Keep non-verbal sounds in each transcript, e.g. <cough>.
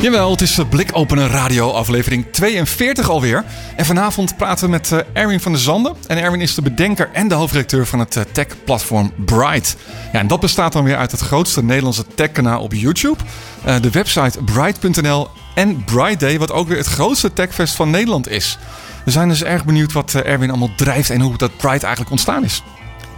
Jawel, het is Blikopener Radio aflevering 42 alweer. En vanavond praten we met eh, Erwin van der Zanden. En Erwin is de bedenker en de hoofdredacteur van het eh, tech-platform Bright. Ja, en dat bestaat dan weer uit het grootste Nederlandse tech-kanaal op YouTube. eh, de website bright.nl en Bright Day, wat ook weer het grootste techfest van Nederland is. We zijn dus erg benieuwd wat Erwin allemaal drijft en hoe dat Bright eigenlijk ontstaan is.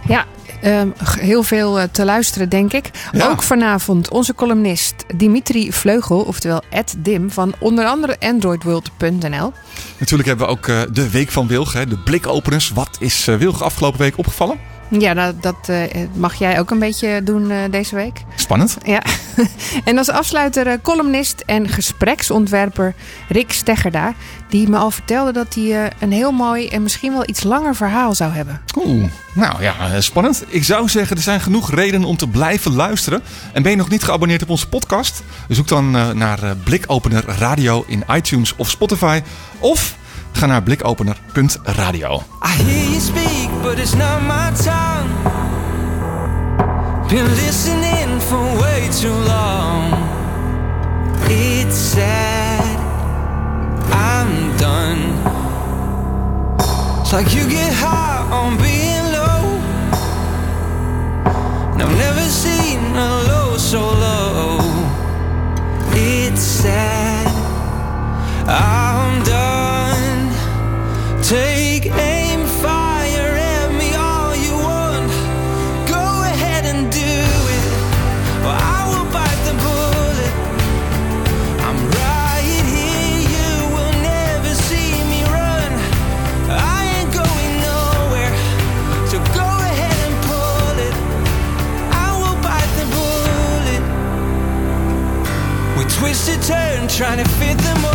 Ja, ehm, heel veel eh, te luisteren, denk ik. Ja. Ook vanavond onze columnist Dimitri Vleugel, oftewel Ed Dim, van onder andere AndroidWorld.nl. Natuurlijk hebben we ook eh, de Week van Wilg, de blikopeners. Wat is eh, Wilg afgelopen week opgevallen? Ja, dat, dat eh, mag jij ook een beetje doen eh, deze week. Spannend. Ja. <laughs> en als afsluiter eh, columnist en gespreksontwerper Rick Steggerda, die me al vertelde dat hij een heel mooi en misschien wel iets langer verhaal zou hebben. Oeh, nou ja, spannend. Ik zou zeggen, er zijn genoeg redenen om te blijven luisteren. En ben je nog niet geabonneerd op onze podcast? Zoek dan naar Blikopener Radio in iTunes of Spotify. Of ga naar blikopener.radio. I hear you speak, but it's not my tongue. Been listening for way too long. It's sad, I'm done. It's like you get high on being low. And I've never seen a low so low. It's sad, I'm turn, trying to fit them mold.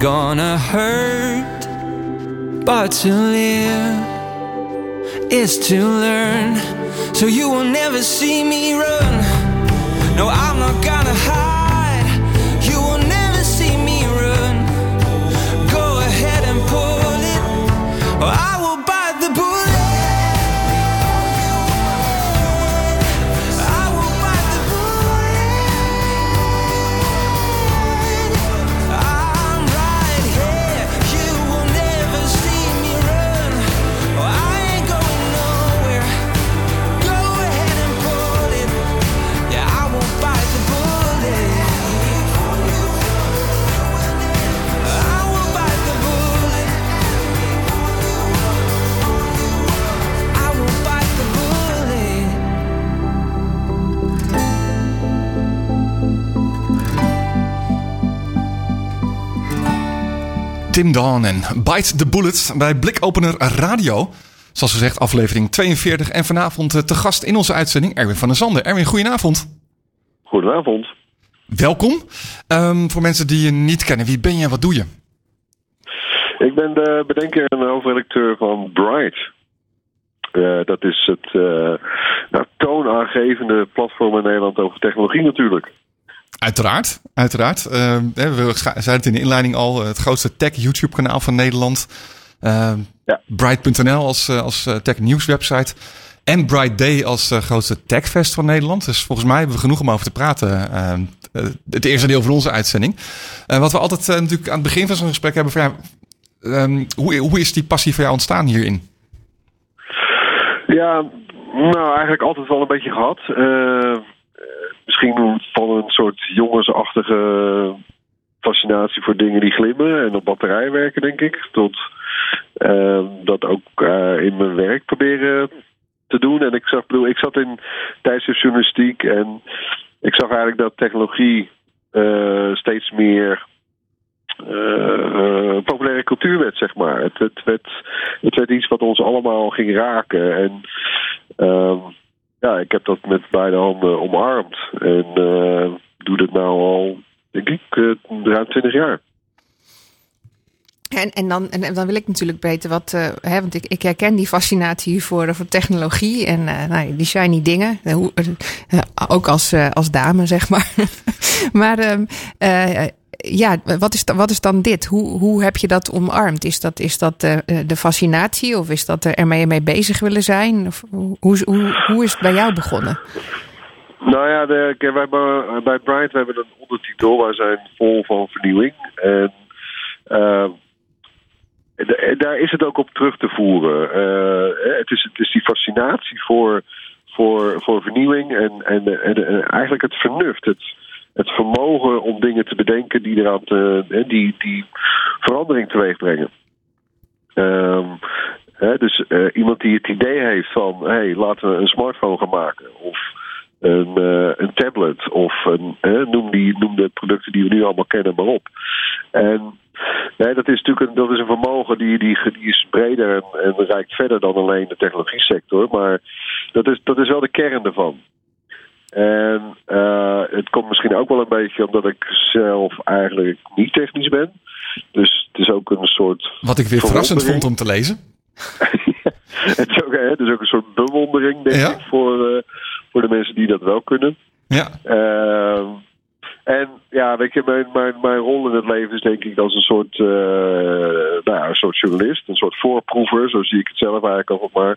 Gonna hurt, but to live is to learn. So you will never see me run. No, I'm not gonna hide. Tim Dawn en Bite the Bullet bij Blikopener Radio. Zoals gezegd, aflevering 42. En vanavond eh, te gast in onze uitzending Erwin van der Zanden. Erwin, goedenavond. Goedenavond. Welkom. Ehm, voor mensen die je niet kennen, wie ben je en wat doe je? Ik ben de bedenker en hoofdredacteur van Bright. Eh, dat is het eh, nou, toonaangevende platform in Nederland over technologie natuurlijk. Uiteraard, uiteraard. Hè, we zeiden het in de inleiding al, het grootste tech-YouTube-kanaal van Nederland. Ja. Bright.nl als, eh, als eh, tech-nieuws website. En Bright Day als eh, grootste techfest van Nederland. Dus volgens mij hebben we genoeg om over te praten. Uh, het eerste deel van onze uitzending. Wat we altijd natuurlijk aan het begin van zo'n gesprek hebben. Van, um, hoe, hoe is die passie voor jou ontstaan hierin? Ja, nou eigenlijk altijd wel een beetje gehad. Misschien van een soort jongensachtige fascinatie voor dingen die glimmen en op batterij werken, denk ik. Tot uh, dat ook uh, in mijn werk proberen te doen. En ik zag, ik zat in tijdschriftjournalistiek en ik zag eigenlijk dat technologie uh, steeds meer uh, populaire cultuur werd, zeg maar. Het, het, werd, iets wat ons allemaal ging raken. En uh, ja, ik heb dat met beide handen omarmd. En uh, doe dat nou al, denk ik, ruim 20 jaar. En, en, dan, en dan wil ik natuurlijk weten wat. Uh, hè, want ik, ik herken die fascinatie voor, voor technologie en uh, nou, die shiny dingen. Uh, ook als, als dame, zeg maar. <laughs> maar ehm, ja, wat is, wat is dan dit? Hoe, hoe heb je dat omarmd? Is dat, is dat de fascinatie of is dat er ermee mee bezig willen zijn? Of, hoe, hoe, is het bij jou begonnen? Nou ja, de, wij, bij Bright we hebben een ondertitel. Wij zijn vol van vernieuwing. En daar is het ook op terug te voeren. Het, is, het is die fascinatie voor, voor, voor vernieuwing en, en, en, eigenlijk het vernuft. Het, het vermogen om dingen te bedenken die, eraan te, die, die verandering teweeg brengen. Um, hè, dus uh, iemand die het idee heeft van: hé, hey, laten we een smartphone gaan maken. Of een, uh, een tablet. Of een, noem, die, noem de producten die we nu allemaal kennen maar op. En dat is natuurlijk een, dat is een vermogen die, die, die is breder en, en reikt verder dan alleen de technologie sector. Maar dat is, dat is wel de kern ervan. En uh, het komt misschien ook wel een beetje omdat ik zelf eigenlijk niet technisch ben. Dus het is ook een soort. Wat ik weer verrassend vond om te lezen. <laughs> het, is ook, het is ook een soort bewondering, denk ik, voor, uh, voor de mensen die dat wel kunnen. Ja. Uh, en ja, weet je, mijn, mijn, mijn rol in het leven is denk ik als een soort, uh, nou ja, een soort journalist, een soort voorproever, zo zie ik het zelf eigenlijk altijd maar,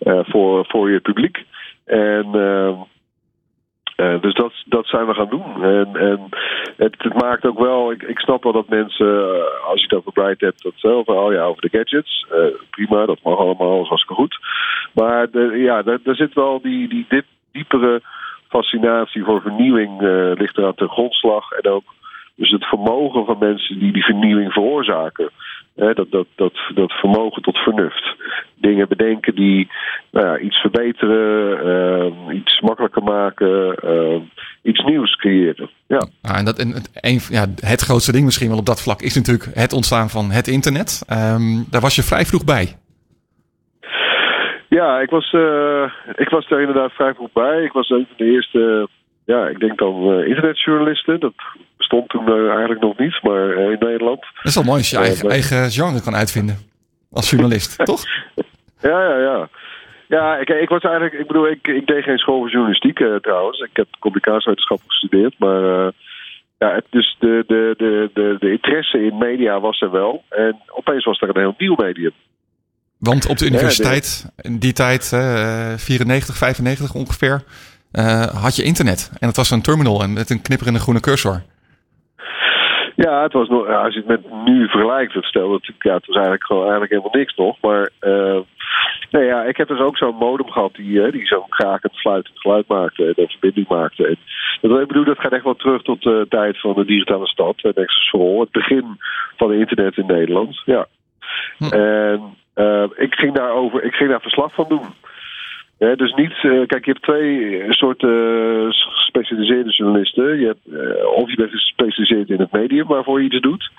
uh, voor, voor je publiek. En uh, uh, dus dat, dat zijn we gaan doen. En, en het, het maakt ook wel, ik, ik snap wel dat mensen, als je het over Bright hebt, dat zelf, oh ja, over de gadgets. prima, dat mag allemaal, dat was goed. Maar de, ja, daar, daar zit wel die, die diepere fascinatie voor vernieuwing uh, ligt eraan ten grondslag. En ook dus het vermogen van mensen die die vernieuwing veroorzaken. Hè, dat, dat, dat, dat vermogen tot vernuft. Dingen bedenken die nou ja, iets verbeteren, uh, iets makkelijker maken, uh, iets nieuws creëren. Ja. Ah, en dat, en het, een, ja, het grootste ding misschien wel op dat vlak is natuurlijk het ontstaan van het internet. Um, daar was je vrij vroeg bij. Ja, ik was, uh, ik was daar inderdaad vrij vroeg bij. Ik was een van de eerste, ja, ik denk dan uh, internetjournalisten. Dat bestond toen uh, eigenlijk nog niet, maar in Nederland. Dat is wel mooi als je eigen, eigen genre kan uitvinden als journalist, <laughs> toch? Ja, ja, ja. Ja, ik, ik was eigenlijk, ik bedoel, ik, ik deed geen school voor journalistiek trouwens. Ik heb communicatiewetenschap gestudeerd, maar ja, het, dus de, de, de, de, de interesse in media was er wel. En opeens was er een heel nieuw medium. Want op de universiteit, in die tijd, uh, 94, 95 ongeveer, uh, had je internet. En het was een terminal en met een knipperende groene cursor. Ja, het was nog, als je het met nu vergelijkt, het stelde het, ja, het was eigenlijk gewoon eigenlijk helemaal niks nog. Maar uh, nee, ja, ik heb dus ook zo'n modem gehad die, uh, die zo'n krakend fluitend geluid maakte en een verbinding maakte. En, dat, ik bedoel, dat gaat echt wel terug tot de tijd van de digitale stad en Nexus for het begin van het internet in Nederland. Ja. Hm. En uh, ik, ging daarover, ik ging daar verslag van doen. Dus niet, uh, kijk, je hebt twee soorten uh, gespecialiseerde journalisten. Je hebt, uh, of je bent gespecialiseerd in het medium waarvoor je iets doet.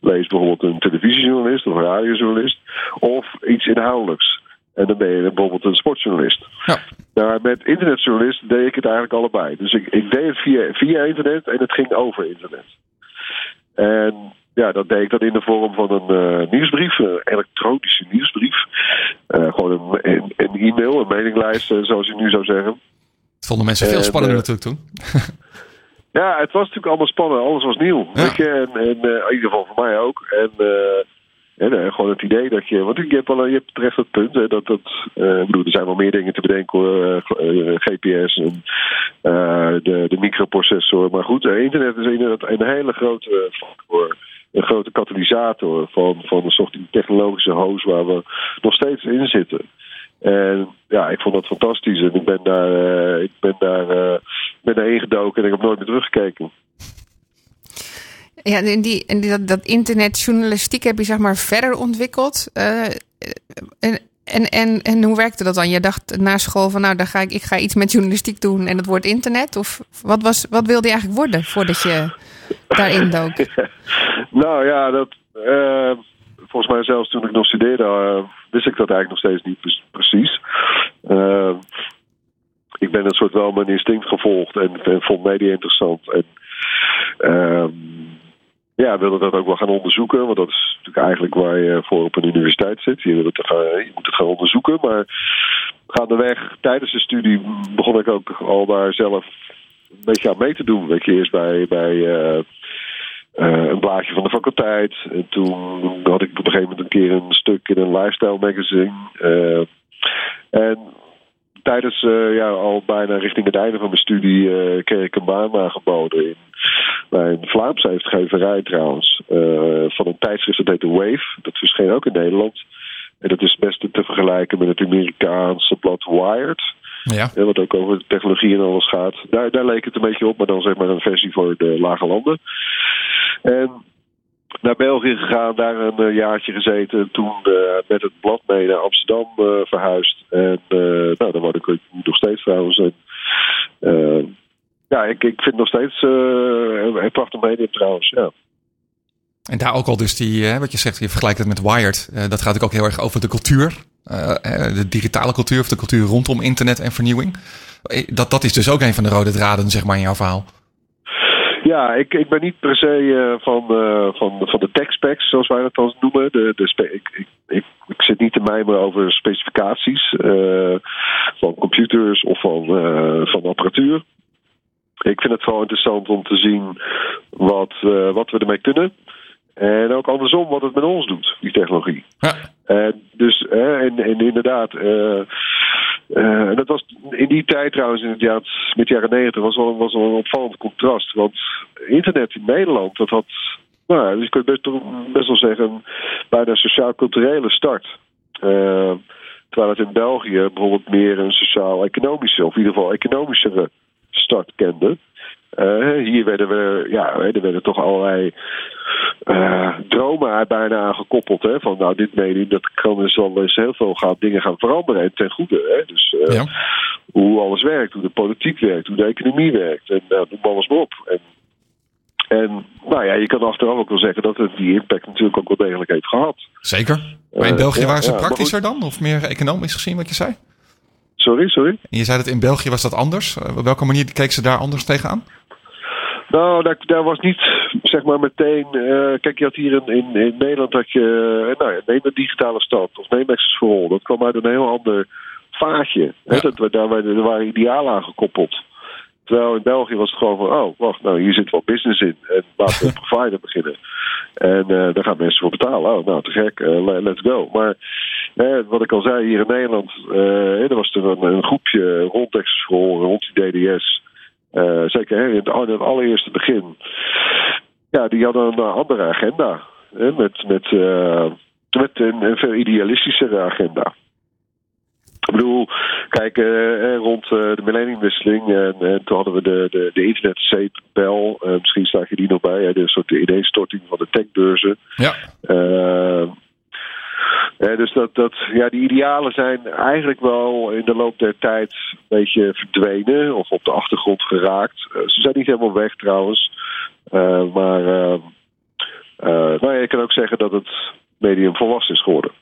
Lees bijvoorbeeld een televisiejournalist of een radiojournalist. Of iets inhoudelijks. En dan ben je bijvoorbeeld een sportjournalist. Ja. Nou, met internetjournalist deed ik het eigenlijk allebei. Dus ik, ik deed het via, via internet en het ging over internet. En ja, dat deed ik dan in de vorm van een uh, nieuwsbrief, een elektronische nieuwsbrief. Uh, gewoon een, een, e-mail, een meninglijst, uh, zoals je nu zou zeggen. Het vonden mensen veel spannender natuurlijk toen. <laughs> ja, het was natuurlijk allemaal spannend. Alles was nieuw. Weet je? En, en in ieder geval voor mij ook. En En gewoon het idee dat je. Want je hebt, wel, je hebt terecht het punt. Hè, dat, dat, uh, ik bedoel, er zijn wel meer dingen te bedenken. Uh, GPS en de, de microprocessor. Maar goed, internet is inderdaad een hele grote factor. Een grote katalysator van, van een soort technologische hoos waar we nog steeds in zitten. En ja, ik vond dat fantastisch. En ik ben daar, ik ben daar, ben daar ingedoken en ik heb nooit meer teruggekeken. Ja, en, die, en die, dat, dat internetjournalistiek heb je zeg maar verder ontwikkeld. Uh, en, en, en, en hoe werkte dat dan? Je dacht na school van nou, dan ga ik, ik ga iets met journalistiek doen en het wordt internet? Of wat, was, wat wilde je eigenlijk worden voordat je daarin <laughs> dook? nou ja, dat, uh, volgens mij zelfs toen ik nog studeerde, uh, wist ik dat eigenlijk nog steeds niet precies. ik ben een soort wel mijn instinct gevolgd en, en vond media interessant. En ehm, ja, wilde dat ook wel gaan onderzoeken. Want dat is natuurlijk eigenlijk waar je voor op een universiteit zit. Je, wil het gaan, je moet het gaan onderzoeken. Maar gaandeweg, tijdens de studie, begon ik ook al daar zelf beetje aan mee te doen. Weet je, eerst bij, bij uh, uh, een blaadje van de faculteit. En toen had ik op een gegeven moment een keer een stuk in een lifestyle magazine. Uh, en tijdens ja, al bijna richting het einde van mijn studie kreeg ik een baan aangeboden in bij een Vlaamse uitgeverij trouwens. Van een tijdschrift dat heet The Wave. Dat verscheen ook in Nederland. En dat is best te vergelijken met het Amerikaanse blad Wired. Ja. Wat ook over technologie en alles gaat. Daar, daar leek het een beetje op, maar dan zeg maar een versie voor de lage landen. En naar België gegaan, daar een uh, jaartje gezeten. Toen uh, met het blad mee naar Amsterdam uh, verhuisd. En nou, daar word ik nog steeds trouwens. En, ja, ik, ik vind nog steeds uh, een prachtig medium trouwens, ja. En daar ook al dus die, wat je zegt, je vergelijkt het met Wired. Uh, dat gaat ook heel erg over de cultuur. Uh, de digitale cultuur of de cultuur rondom internet en vernieuwing. Dat, dat is dus ook een van de rode draden, zeg maar, in jouw verhaal. Ja, ik, ik ben niet per se van, van, van de tech specs, zoals wij dat dan noemen. De, de ik, ik, ik, zit niet te mijmeren over specificaties van computers of van, van apparatuur ik vind het vooral interessant om te zien wat, wat we ermee kunnen. En ook andersom wat het met ons doet, die technologie. Ja. Uh, dus, en, en, inderdaad, en dat was in die tijd trouwens, in het jaar, met de jaren negentig, was wel, was wel een opvallend contrast. Want internet in Nederland, dat had, nou, dus je kunt best, best wel zeggen, bijna een sociaal-culturele start. terwijl het in België bijvoorbeeld meer een sociaal-economische, of in ieder geval economischere start kende. Hier werden we, ja, er werden toch allerlei uh, dromen bijna aan gekoppeld. Hè, van nou, dit medium, dat kan dus wel eens heel veel gaan, dingen gaan veranderen. En ten goede. Hè, dus uh, ja. hoe alles werkt, hoe de politiek werkt, hoe de economie werkt. En nou, noem alles maar op. En, en nou ja, je kan achteraf ook wel zeggen dat het die impact natuurlijk ook wel degelijk heeft gehad. Zeker. Maar in België waren ze praktischer dan? Of meer economisch gezien, wat je zei? Sorry, sorry. En je zei dat in België was dat anders. Op welke manier keek ze daar anders tegenaan? Nou, daar, daar was niet, zeg maar, meteen. Uh, kijk, je had hier in, in, in Nederland dat je. Uh, nou ja, neem een digitale stad of neem Access for All. Dat kwam uit een heel ander vaatje. Ja. Dat, daar, daar waren idealen aan gekoppeld. Terwijl in België was het gewoon van, oh, wacht, nou, hier zit wel business in. En laten we <laughs> een provider beginnen. En uh, daar gaan mensen voor betalen. Oh, nou, te gek, uh, let's go. Maar uh, wat ik al zei, hier in Nederland, er was er een, een groepje rond School, rond die DDS. Zeker hè, in, het, in het allereerste begin. Ja, die hadden een andere agenda. Hè, met, met, met een, een veel idealistischere agenda. Ik bedoel, kijk, uh, rond de millenniumwisseling en, en toen hadden we de, de, de internetzeepbel. Misschien staat je die nog bij, hè, de soort ineenstorting van de techbeurzen. Ja. Dus dat, dat, ja, die idealen zijn eigenlijk wel in de loop der tijd een beetje verdwenen of op de achtergrond geraakt. ze zijn niet helemaal weg trouwens. maar nou ja, je kan ook zeggen dat het medium volwassen is geworden.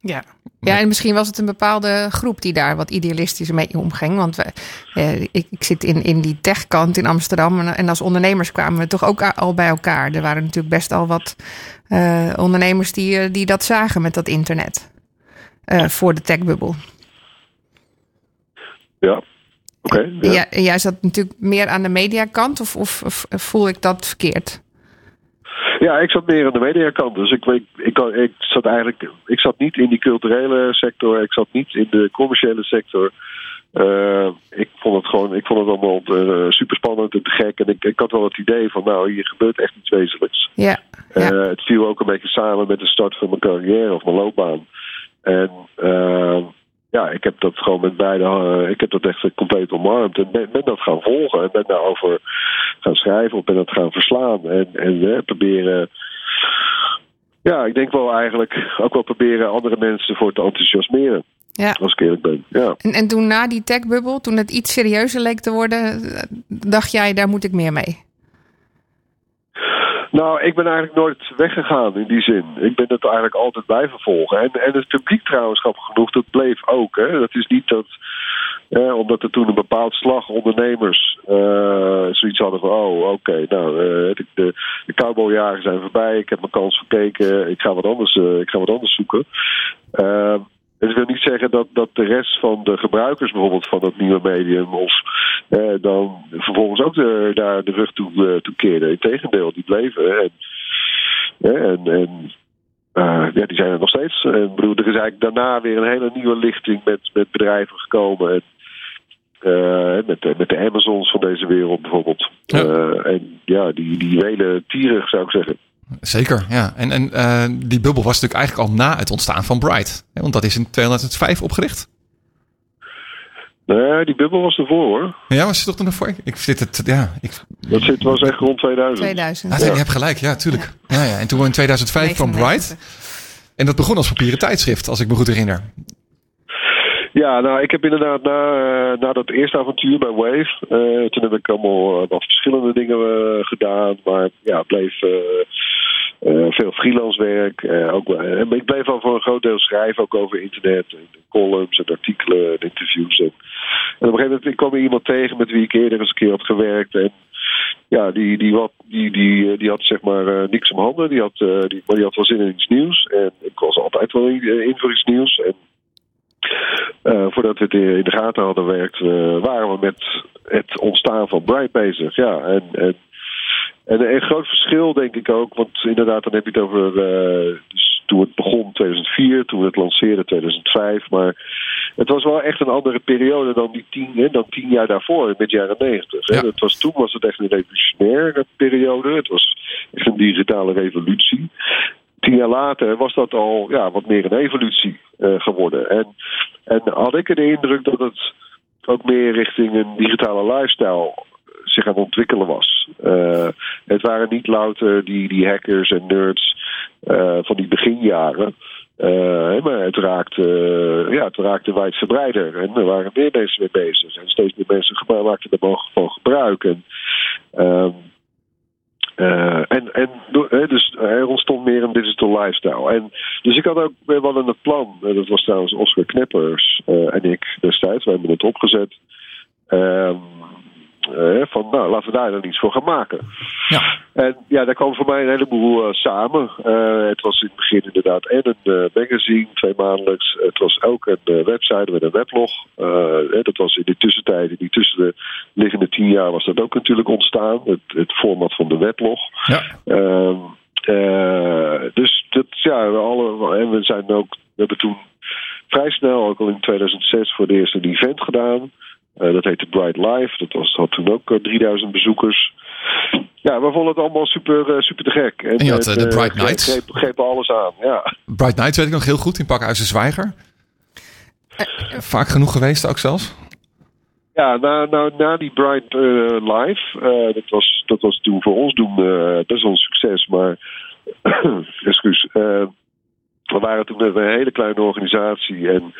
Ja. Ja, en misschien was het een bepaalde groep die daar wat idealistisch mee omging. Want we, eh, ik, ik, zit in, in die techkant in Amsterdam en, en, als ondernemers kwamen we toch ook al bij elkaar. Er waren natuurlijk best al wat uh, ondernemers die, die dat zagen met dat internet uh, voor de techbubbel. Ja, oké. Okay, ja. ja, jij zat natuurlijk meer aan de mediakant of, of, of voel ik dat verkeerd? Ja, ik zat meer aan de mediakant. Dus ik, ik, ik, ik zat eigenlijk. Ik zat niet in die culturele sector. Ik zat niet in de commerciële sector. Uh, ik vond het gewoon, ik vond het allemaal uh, super spannend en te gek. En ik, ik had wel het idee van, nou, hier gebeurt echt iets wezenlijks. Ja, ja. Uh, het viel ook een beetje samen met de start van mijn carrière of mijn loopbaan. En ja, ik heb dat gewoon met beide, ik heb dat echt compleet omarmd. En ben, ben, dat gaan volgen en ben daarover gaan schrijven of ben dat gaan verslaan. En, en proberen. Ja, ik denk wel eigenlijk ook wel proberen andere mensen ervoor te enthousiasmeren. Ja. Als ik eerlijk ben. Ja. En, en toen na die techbubbel, toen het iets serieuzer leek te worden, dacht jij, daar moet ik meer mee? Nou, ik ben eigenlijk nooit weggegaan in die zin. Ik ben het eigenlijk altijd blijven volgen. En, en het publiek trouwens, genoeg, dat bleef ook. Hè. Dat is niet dat, eh, omdat er toen een bepaald slag ondernemers uh, zoiets hadden van... oh, oké, nou, uh, de, de, cowboyjaren zijn voorbij. Ik heb mijn kans verkeken. Ik ga wat anders, ik ga wat anders zoeken. Het wil niet zeggen dat, dat de rest van de gebruikers bijvoorbeeld van dat nieuwe medium of eh, dan vervolgens ook de, daar de rug toe, uh, toe keerden. Integendeel, die bleven. En, en, en uh, ja, die zijn er nog steeds. En bedoel, er is eigenlijk daarna weer een hele nieuwe lichting met, met bedrijven gekomen. En, uh, met, de, met de Amazons van deze wereld bijvoorbeeld. Ja. En ja, die, die hele tieren zou ik zeggen. Zeker, ja. En, en uh, die bubbel was natuurlijk eigenlijk al na het ontstaan van Bright. Want dat is in 2005 opgericht. Nee, die bubbel was ervoor hoor. Ja, was het toch ervoor? Ik zit het, ja. Ik... Dat zit, was echt rond 2000. 2000. Ah, ja. Je hebt gelijk, ja, tuurlijk. Ja. Ja, En toen in 2005 kwam Bright. En dat begon als papieren tijdschrift, als ik me goed herinner. Ja, nou, ik heb inderdaad na, uh, na dat eerste avontuur bij Wave, uh, toen heb ik allemaal uh, wat verschillende dingen gedaan, maar ja, bleef veel freelance werk. ook, ik bleef al voor een groot deel schrijven, ook over internet, columns en artikelen en interviews. En, en op een gegeven moment ik kwam er iemand tegen met wie ik eerder eens een keer had gewerkt en ja, die, die, wat, die, die, die had zeg maar niks om handen, die had, die, maar die had wel zin in iets nieuws en ik was altijd wel in, voor iets nieuws. En, voordat we het in de gaten hadden werkt, waren we met het ontstaan van Bright bezig. Ja, en, en, en een groot verschil denk ik ook, want inderdaad, dan heb je het over uh, dus toen het begon 2004, toen we het lanceerden 2005. Maar het was wel echt een andere periode dan die tien, hè, dan tien jaar daarvoor, met jaren negentig. Ja. Was, toen was het echt een revolutionaire periode. Het was echt een digitale revolutie tien jaar later was dat al ja, wat meer een evolutie uh, geworden. En, en had ik de indruk dat het ook meer richting een digitale lifestyle zich aan het ontwikkelen was. Uh, het waren niet louter die, die hackers en nerds uh, van die beginjaren. Uh, maar het raakte, ja, het raakte wijdverbreider. En er waren meer mensen mee bezig. En steeds meer mensen maakten er mogelijk gebruik. En, uh, en, en dus er ontstond meer een digital lifestyle. En, dus ik had ook wel een plan. Dat was trouwens Oscar Kneppers uh, en ik destijds. We hebben het opgezet. Um, uh, van nou, laten we daar dan iets voor gaan maken. Ja. En ja, daar kwam voor mij een heleboel uh, samen. Uh, het was in het begin inderdaad en een magazine, twee maandelijks. Het was ook een website met een weblog. dat was in de tussentijd, in die tussen de liggende tien jaar was dat ook natuurlijk ontstaan. Het, het format van de weblog. Ja. Ehm, dus dat, ja, we, alle, en we zijn ook, we hebben toen vrij snel, ook al in 2006, voor de eerste een event gedaan. Uh, dat heette Bright Life. Dat was, had toen ook uh, 3000 bezoekers. Ja, we vonden het allemaal super, uh, super te gek. En, en je had de Bright Nights. Greep, greep alles aan, ja. Bright Nights weet ik nog heel goed in Pakhuizen Zwijger. Vaak genoeg geweest ook zelfs. Ja, na, na, na die Bright Life, dat, was, dat was toen voor ons doen best wel een succes. Maar, <coughs> excuus, we waren toen een hele kleine organisatie en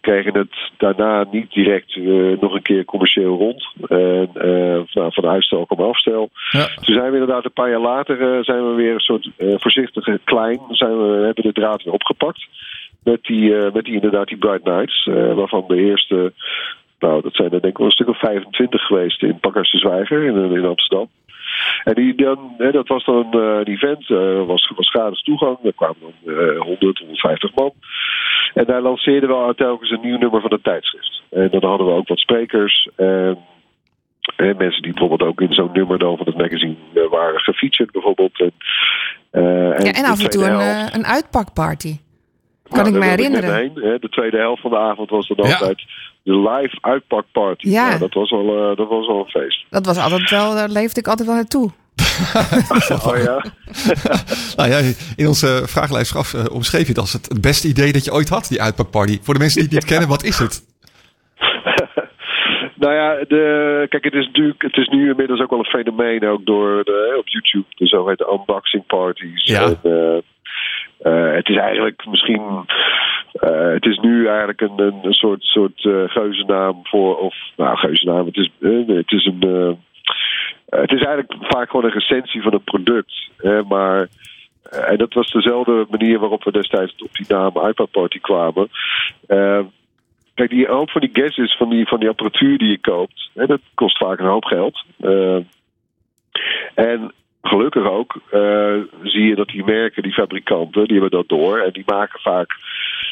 kregen het daarna niet direct uh, nog een keer commercieel rond. En, uh, nou, van uitstel kwam afstel. Ja. Toen zijn we inderdaad een paar jaar later uh, zijn we weer een soort voorzichtige klein. Zijn we, hebben de draad weer opgepakt. Met die, met die inderdaad die Bright Nights. waarvan de eerste, nou dat zijn er denk ik wel een stuk of 25 geweest in Pakkers de Zwijger in, in Amsterdam. En die, dan, hè, dat was dan uh, een event, uh, was, was gratis toegang. Er kwamen dan uh, 100, 150 man. En daar lanceerden we telkens een nieuw nummer van het tijdschrift. En dan hadden we ook wat sprekers. En eh, mensen die bijvoorbeeld ook in zo'n nummer dan van het magazine eh, waren gefeatured bijvoorbeeld. En, eh, Ja, en af en toe een, eh, een uitpakparty. Kan Nou, ik me herinneren. net heen, hè. De tweede helft van de avond was dan Ja. altijd de live uitpakparty. Ja. Nou, dat, was wel, eh, dat was wel een feest. Dat was altijd wel, daar leefde ik altijd wel naartoe. <laughs> Oh ja? <laughs> Nou ja, in onze vragenlijst vooraf eh, omschreef je het als het, het beste idee dat je ooit had, die uitpakparty. Voor de mensen die het niet <laughs> kennen, wat is het? Nou ja, de, kijk, het is natuurlijk, het is nu inmiddels ook wel een fenomeen ook door de, op YouTube, de zogeheten unboxing parties. Ja. En, eh, eh, het is eigenlijk misschien, eh, het is nu eigenlijk een, een, soort, soort eh geuzennaam voor, of nou geuzennaam, het is, het is een, het is eigenlijk vaak gewoon een recensie van een product, hè, maar en dat was dezelfde manier waarop we destijds op die naam iPad Party kwamen. Kijk, die hoop van die gadgets, van die, van die apparatuur die je koopt, hè, dat kost vaak een hoop geld. En gelukkig ook eh, zie je dat die merken, die fabrikanten, die hebben dat door. En die maken vaak,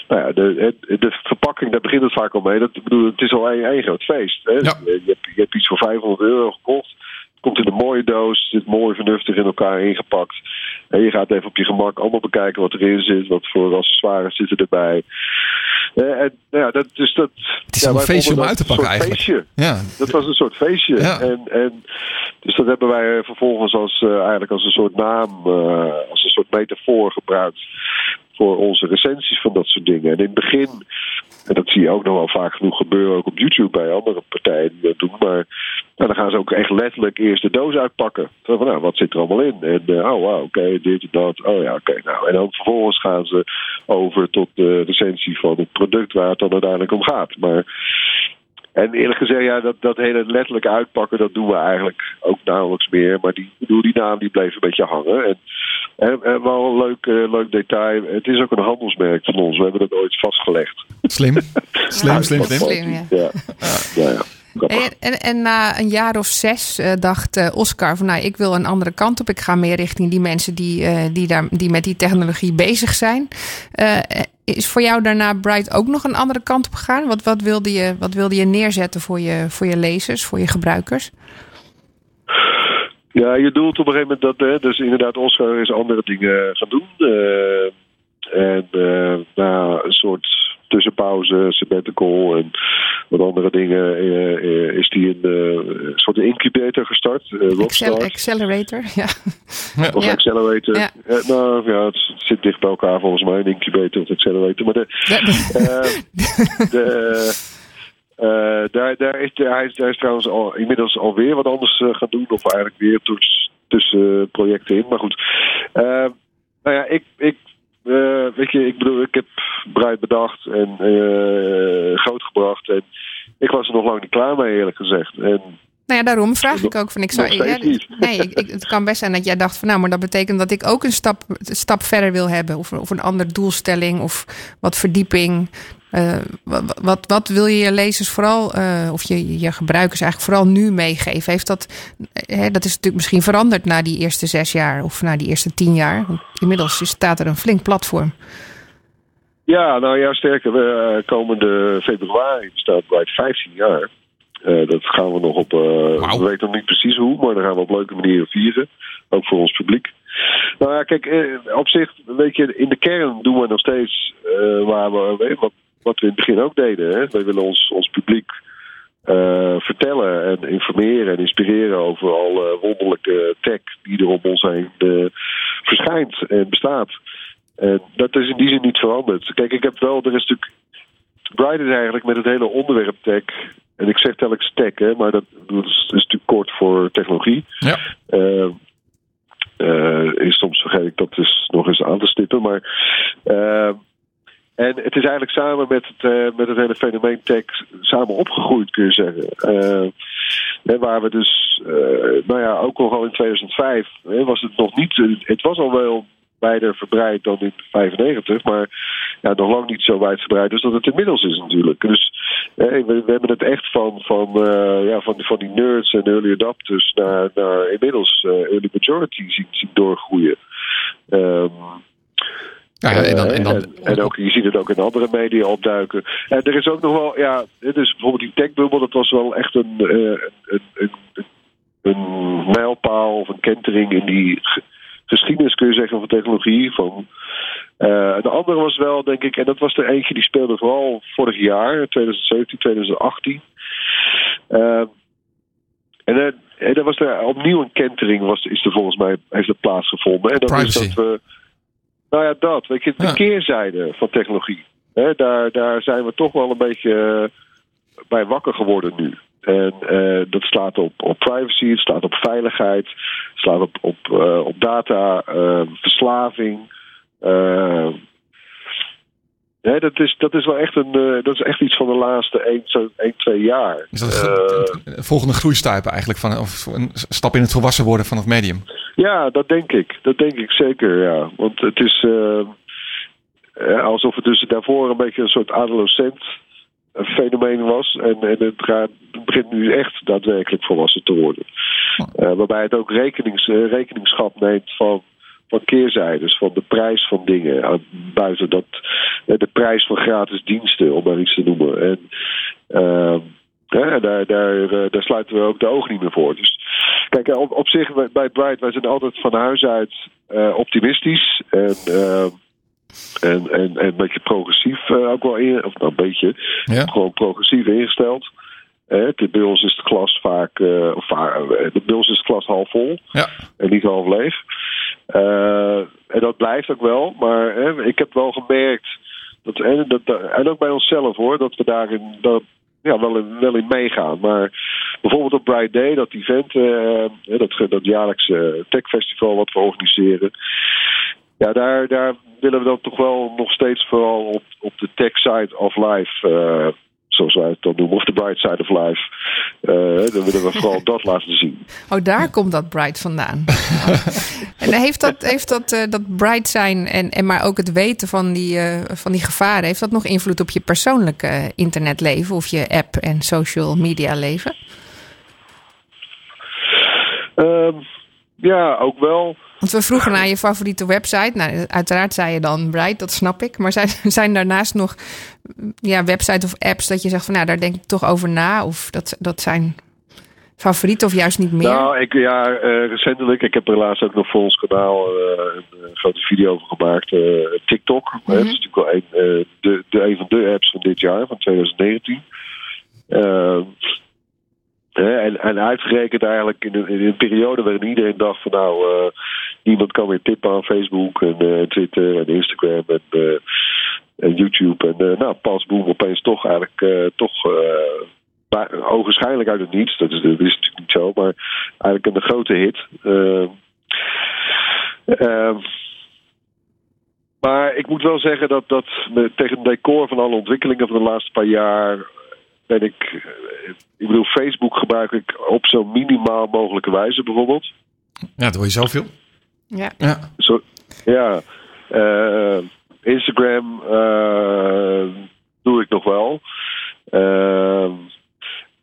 nou ja, de, de, verpakking, daar begint het vaak al mee. Dat, ik bedoel, het is al een, een groot feest. Hè? Ja. Je, hebt, je hebt iets voor 500 euro gekocht. Komt in een mooie doos, zit mooi vernuftig in elkaar ingepakt. En je gaat even op je gemak allemaal bekijken wat erin zit, wat voor accessoires zitten erbij. Eh, en, nou ja, dat, dus dat, Het is ja, een feestje om uit te pakken eigenlijk. Feestje. Ja, Dat was een soort feestje. Ja. En, en, dus dat hebben wij vervolgens als, eh, eigenlijk als een soort naam, eh, als een soort metafoor gebruikt voor onze recensies van dat soort dingen. En in het begin, en dat zie je ook nog wel vaak genoeg gebeuren, ook op YouTube bij andere partijen die dat doen, maar nou, dan gaan ze ook echt letterlijk eerst de doos uitpakken. Van, nou, wat zit er allemaal in? En eh, oh, wow, oké, dit en dat. Oh ja, oké, nou. En dan vervolgens gaan ze over tot de recensie van het product waar het dan uiteindelijk om gaat. Maar en eerlijk gezegd, ja, dat, dat hele letterlijk uitpakken, dat doen we eigenlijk ook nauwelijks meer. Maar die, bedoel, die naam die bleef een beetje hangen. En, en, en wel een leuk, eh, leuk detail. Het is ook een handelsmerk van ons. We hebben dat ooit vastgelegd. slim. <laughs> Slim, slim, slim. Slim, ja. Ja, ja, ja. En, en, en na een jaar of zes eh, dacht eh, Oscar van nou, ik wil een andere kant op. Ik ga meer richting die mensen die, eh, die, daar, die met die technologie bezig zijn. Is voor jou daarna Bright ook nog een andere kant op gegaan? Wat, wat, wilde, je, wat wilde je neerzetten voor je, voor je lezers, voor je gebruikers? Ja, je doelt op een gegeven moment dat, hè, dus inderdaad, Oscar is andere dingen gaan doen. En na een soort tussenpauze, sabbatical en wat andere dingen, eh, eh, is die een eh, soort incubator gestart. Excel, accelerator, ja. Of Ja. accelerator. Ja. Nou ja, het zit dicht bij elkaar volgens mij, een incubator of accelerator. Maar de, eh, de, eh, daar, daar, is, hij, is, hij is trouwens al, inmiddels alweer wat anders eh, gaan doen. Of eigenlijk weer tussen, tussen projecten in. Maar goed. Eh, nou ja, ik, ik, eh, weet je, ik bedoel, ik heb Bright bedacht en eh, grootgebracht. En ik was er nog lang niet klaar mee, eerlijk gezegd. En Nou ja, daarom vraag ik ook van ik zou. Ja, nee, ik, ik- het kan best zijn dat jij dacht van nou, maar dat betekent dat ik ook een stap, stap verder wil hebben. Of, of een andere doelstelling of wat verdieping. Eh, wat, wat, wil je je lezers vooral, eh, of je, je gebruikers eigenlijk vooral nu meegeven? Heeft dat, hè, dat is natuurlijk misschien veranderd na die eerste zes jaar of na die eerste tien jaar. Want inmiddels staat er een flink platform. Ja, nou ja, sterker. We, eh, komende februari bestaat Bright 15 jaar. Eh, dat gaan we nog op. eh, Wauw. We weten nog niet precies hoe, maar dan gaan we op leuke manieren vieren. Ook voor ons publiek. Nou ja, kijk, eh, op zich, weet je, in de kern doen we nog steeds eh, waar we, wat, wat we in het begin ook deden. Hè? Wij willen ons, ons publiek eh, vertellen en informeren en inspireren over alle wonderlijke tech die er om ons heen eh, verschijnt en bestaat. En dat is in die zin niet veranderd. Kijk, ik heb wel, er is natuurlijk. Bright is eigenlijk met het hele onderwerp tech. En ik zeg telkens tech, hè, maar dat, dat is, is natuurlijk kort voor technologie. Ja. Is soms vergeet ik dat dus nog eens aan te stippen. Maar, en het is eigenlijk samen met het, eh, met het hele fenomeen tech samen opgegroeid, kun je zeggen. Hè, waar we dus, eh, nou ja, ook al in 2005 hè, was het nog niet. Het was al wel wijder verbreid dan in 95, maar ja, nog lang niet zo wijdverbreid als dat het inmiddels is natuurlijk. Dus we, hebben het echt van, van, ja, van, van die nerds en early adapters naar, naar inmiddels eh, early majority zien, doorgroeien. Ehm, Ja, en dan, en dan, en, en ook, je ziet het ook in andere media opduiken. En er is ook nog wel, ja, dus bijvoorbeeld die techbubbel, dat was wel echt een, eh, een, een, een, een mijlpaal of een kentering in die ge- geschiedenis, kun je zeggen, van technologie. Van, eh, de andere was wel, denk ik, en dat was er eentje die speelde vooral vorig jaar, 2017, 2018. Eh, en dan, en dan was er opnieuw een kentering, was, is er volgens mij, heeft er plaatsgevonden. En dat Privacy. is dat we. Nou ja, dat. Weet je, de Ja. keerzijde van technologie. Hè, daar, daar zijn we toch wel een beetje eh, bij wakker geworden nu. En eh, dat slaat op, op privacy, het slaat op veiligheid, het slaat op, op, eh, op data, verslaving. hè, dat, is, dat is wel echt, een, dat is echt iets van de laatste 1, zo 1 2 jaar. is dat een volgende groeistuipen eigenlijk van, of een stap in het volwassen worden van het medium? Ja, dat denk ik. Dat denk ik zeker, ja. Want het is eh, eh, alsof het dus daarvoor een beetje een soort adolescent fenomeen was. En, en het, gaat, begint nu echt daadwerkelijk volwassen te worden. Eh, waarbij het ook rekenings, rekeningschap neemt van, van keerzijdes, van de prijs van dingen. buiten dat, de prijs van gratis diensten, om maar iets te noemen. En ja, daar, daar, eh, daar sluiten we ook de ogen niet meer voor. Dus Kijk, eh, op, op zich bij- Bright, wij zijn altijd van huis uit eh, optimistisch en, en, en, en een beetje progressief ook wel in, of nou een beetje, Ja. gewoon progressief ingesteld. Eh, de- bij ons is de klas vaak, of de bij ons is de klas half vol Ja. en niet half leeg. En dat blijft ook wel, maar hè, ik heb wel gemerkt, dat, en, dat, en ook bij onszelf hoor, dat we daarin dat, ja, wel, in, wel in meegaan. Maar bijvoorbeeld op Bright Day, dat event, eh, hè, dat, dat jaarlijkse techfestival wat we organiseren. Ja, daar, daar willen we dan toch wel nog steeds vooral op, op de tech side of life, eh, zoals wij het dan noemen, of de bright side of life. eh, dan willen we vooral <laughs> dat laten zien. Oh, daar komt dat bright vandaan. <laughs> en heeft dat, heeft dat, eh, dat bright zijn en, en maar ook het weten van die, eh, van die gevaren, heeft dat nog invloed op je persoonlijke internetleven of je app en social media leven? Ehm, ja, ook wel. Want we vroegen naar je favoriete website. Nou, uiteraard zei je dan Bright, dat snap ik. Maar zijn, <laughs> zijn daarnaast nog ja, websites of apps dat je zegt van nou, daar denk ik toch over na? Of dat, dat zijn favorieten of juist niet meer? Nou, ik, ja, eh, recentelijk, ik heb er laatst ook nog voor ons kanaal eh, een, eh, grote video over gemaakt. TikTok. hè, Dat is natuurlijk wel een, de, de, een van de apps van dit jaar, van 2019. En, en uitgerekend eigenlijk in een, periode waarin iedereen dacht van nou, eh, niemand kan meer tippen aan Facebook en eh, Twitter en Instagram en, eh, en YouTube. En nou, pas boem opeens toch eigenlijk toch bij- ogenschijnlijk uit het niets. Dat is, natuurlijk niet zo, maar eigenlijk een grote hit. Ehm, maar ik moet wel zeggen dat, dat tegen het decor van alle ontwikkelingen van de laatste paar jaar ben ik. eh, Ik bedoel, Facebook gebruik ik op zo minimaal mogelijke wijze bijvoorbeeld. Ja, dat hoor je zoveel. Ja. Ja. Zo, ja, eh, Instagram eh, doe ik nog wel. Eh,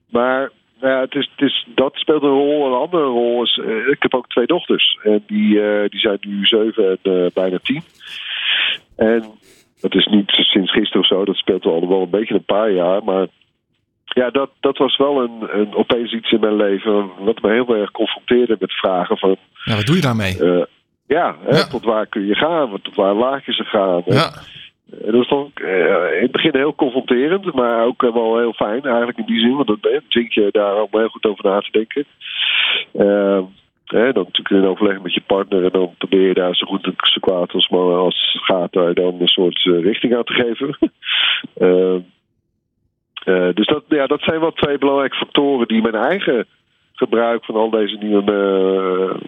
maar nou ja, het is, het is, dat speelt een rol. Een andere rol is, ik heb ook twee dochters. En die, eh, die zijn nu zeven en bijna tien. En dat is niet sinds gisteren of zo. Dat speelt al wel een beetje een paar jaar. Maar ja, dat, dat was wel een, een, opeens iets in mijn leven... wat me heel erg confronteerde met vragen van... ja, wat doe je daarmee? Eh, ja, hè, tot waar kun je gaan? Tot waar laat je ze gaan? En, Ja. eh, dat is toch eh, in het begin heel confronterend, maar ook wel heel fijn eigenlijk in die zin. Want dan dwingt je daar allemaal heel goed over na te denken. Eh, hè, dan natuurlijk in overleg met je partner en dan probeer je daar zo goed en zo kwaad als, maar als het gaat daar dan een soort richting aan te geven. <laughs> Eh, dus dat, ja, dat zijn wel twee belangrijke factoren die mijn eigen gebruik van al deze nieuwe,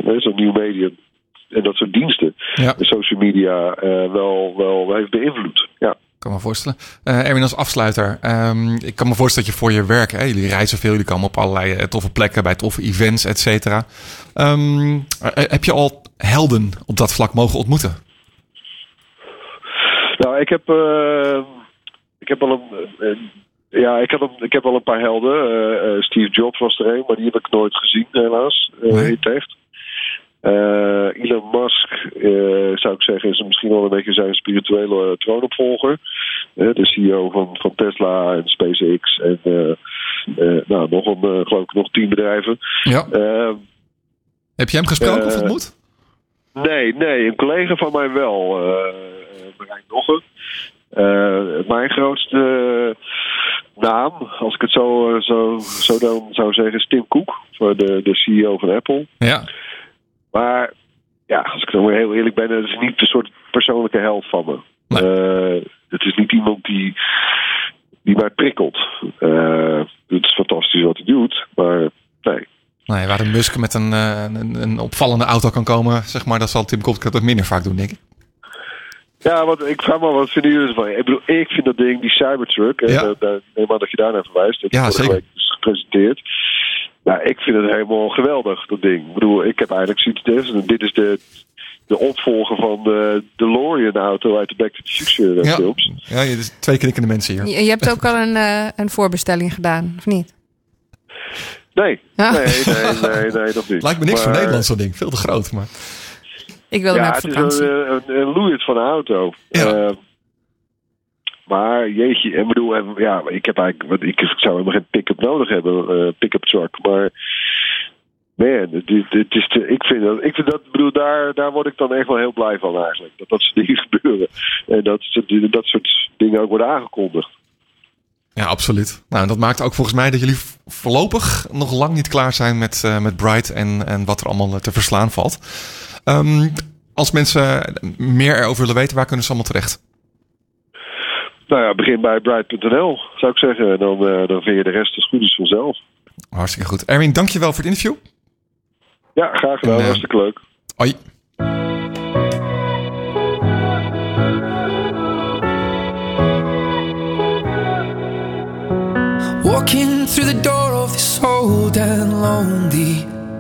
eh, zo'n nieuw medium en dat soort diensten, Ja. de social media, eh, wel, wel heeft beïnvloed. Ja. Ik kan me voorstellen. Erwin, als afsluiter. ehm, ik kan me voorstellen dat je voor je werk... Hè, jullie reizen veel, jullie komen op allerlei toffe plekken... bij toffe events, et cetera. Ehm, eh, heb je al helden op dat vlak mogen ontmoeten? Nou, ik heb, ik heb al een. Ja, ik heb, een, ik heb wel een paar helden. Eh, eh, Steve Jobs was er een, maar die heb ik nooit gezien, helaas. eh, Nee. echt. Eh, Elon Musk, zou ik zeggen, is misschien wel een beetje zijn spirituele troonopvolger. De CEO van, van Tesla en SpaceX en nou, nog, een, geloof ik, nog tien bedrijven. Ja. Eh, Heb je hem gesproken of ontmoet? Nee, nee, een collega van mij wel, Marijn Nogge. Eh, mijn grootste naam, als ik het zo, eh, zo, zo dan zou zeggen, is Tim Cook, voor de, de CEO van Apple. Ja. Maar ja, als ik dan weer heel eerlijk ben, het is niet de soort persoonlijke held van me. Nee. Eh, het is niet iemand die, die mij prikkelt. Eh, het is fantastisch wat hij doet, maar nee. Nee, waar een Musk met een, een, een opvallende auto kan komen, zeg maar, dat zal Tim Cook dat minder vaak doen, denk ik. Ja, wat, ik vraag me wat vinden jullie ervan? Ik bedoel, ik vind dat ding, die Cybertruck, Ja. daar, neem aan dat je daar naar verwijst. Dat Ja, is vorige zeker. week gepresenteerd. Nou, ik vind het helemaal geweldig, dat ding. Ik bedoel, ik heb eigenlijk zoiets dit is de, de opvolger van de DeLorean-auto uit de Back to the Future Ja. films. Ja, je is twee knikkende mensen hier. Je, je hebt ook al een, eh, een voorbestelling gedaan, of niet? Nee, Ja. nee, nee, nee, nee, nog niet. <laughs> Lijkt me niks voor Maar- Nederland, zo'n ding. Veel te groot, maar... Ik wilde Ja, naar het is vakantie. een, een, een loeit van een auto. Ja. Eh, maar jeetje, en bedoel, en, ja, ik heb eigenlijk, want ik zou helemaal geen pick-up nodig hebben, eh pick-up truck. Maar man, het, is- het is te, ik vind dat, ik vind dat, bedoel, daar, daar word ik dan echt wel heel blij van eigenlijk. Dat dat soort <laughs> dingen gebeuren. En dat, soort- dat soort dingen ook worden aangekondigd. Ja, absoluut. Nou, en dat maakt ook volgens mij dat jullie voorlopig nog lang niet klaar zijn met, eh, met Bright en, en wat er allemaal eh, te verslaan valt. Ehm, als mensen meer erover willen weten, waar kunnen ze allemaal terecht? Nou ja, begin bij bright.nl, zou ik zeggen. En dan, eh, dan vind je de rest als goed is vanzelf. Hartstikke goed. Erwin, dankjewel voor het interview. Ja, graag gedaan. En, eh, Hartstikke leuk. Hoi. Walking through the door of this old and lonely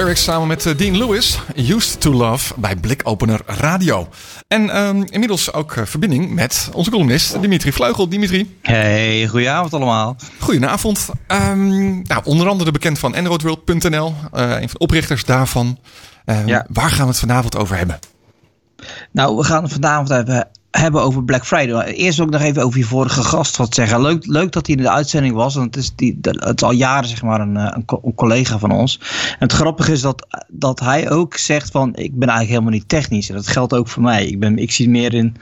Garrix samen met eh, Dean Lewis, Used to Love bij Blikopener Radio. En ehm, inmiddels ook eh, verbinding met onze columnist Dimitri Vleugel. Dimitri, Hey, goedenavond allemaal. goedenavond. Ehm, nou, onder andere bekend van Androidworld.nl, eh, een van de oprichters daarvan. Ehm, Ja. Waar gaan we het vanavond over hebben? Nou, we gaan het vanavond even hebben over Black Friday. Eerst ik nog even over je vorige gast wat zeggen. Leuk, leuk dat hij in de uitzending was. Want het is, die, het is al jaren zeg maar een, eh, een, co- een collega van ons. En het grappige is dat, dat hij ook zegt van... ik ben eigenlijk helemaal niet technisch. En dat geldt ook voor mij. Ik, ben, ik zie meer in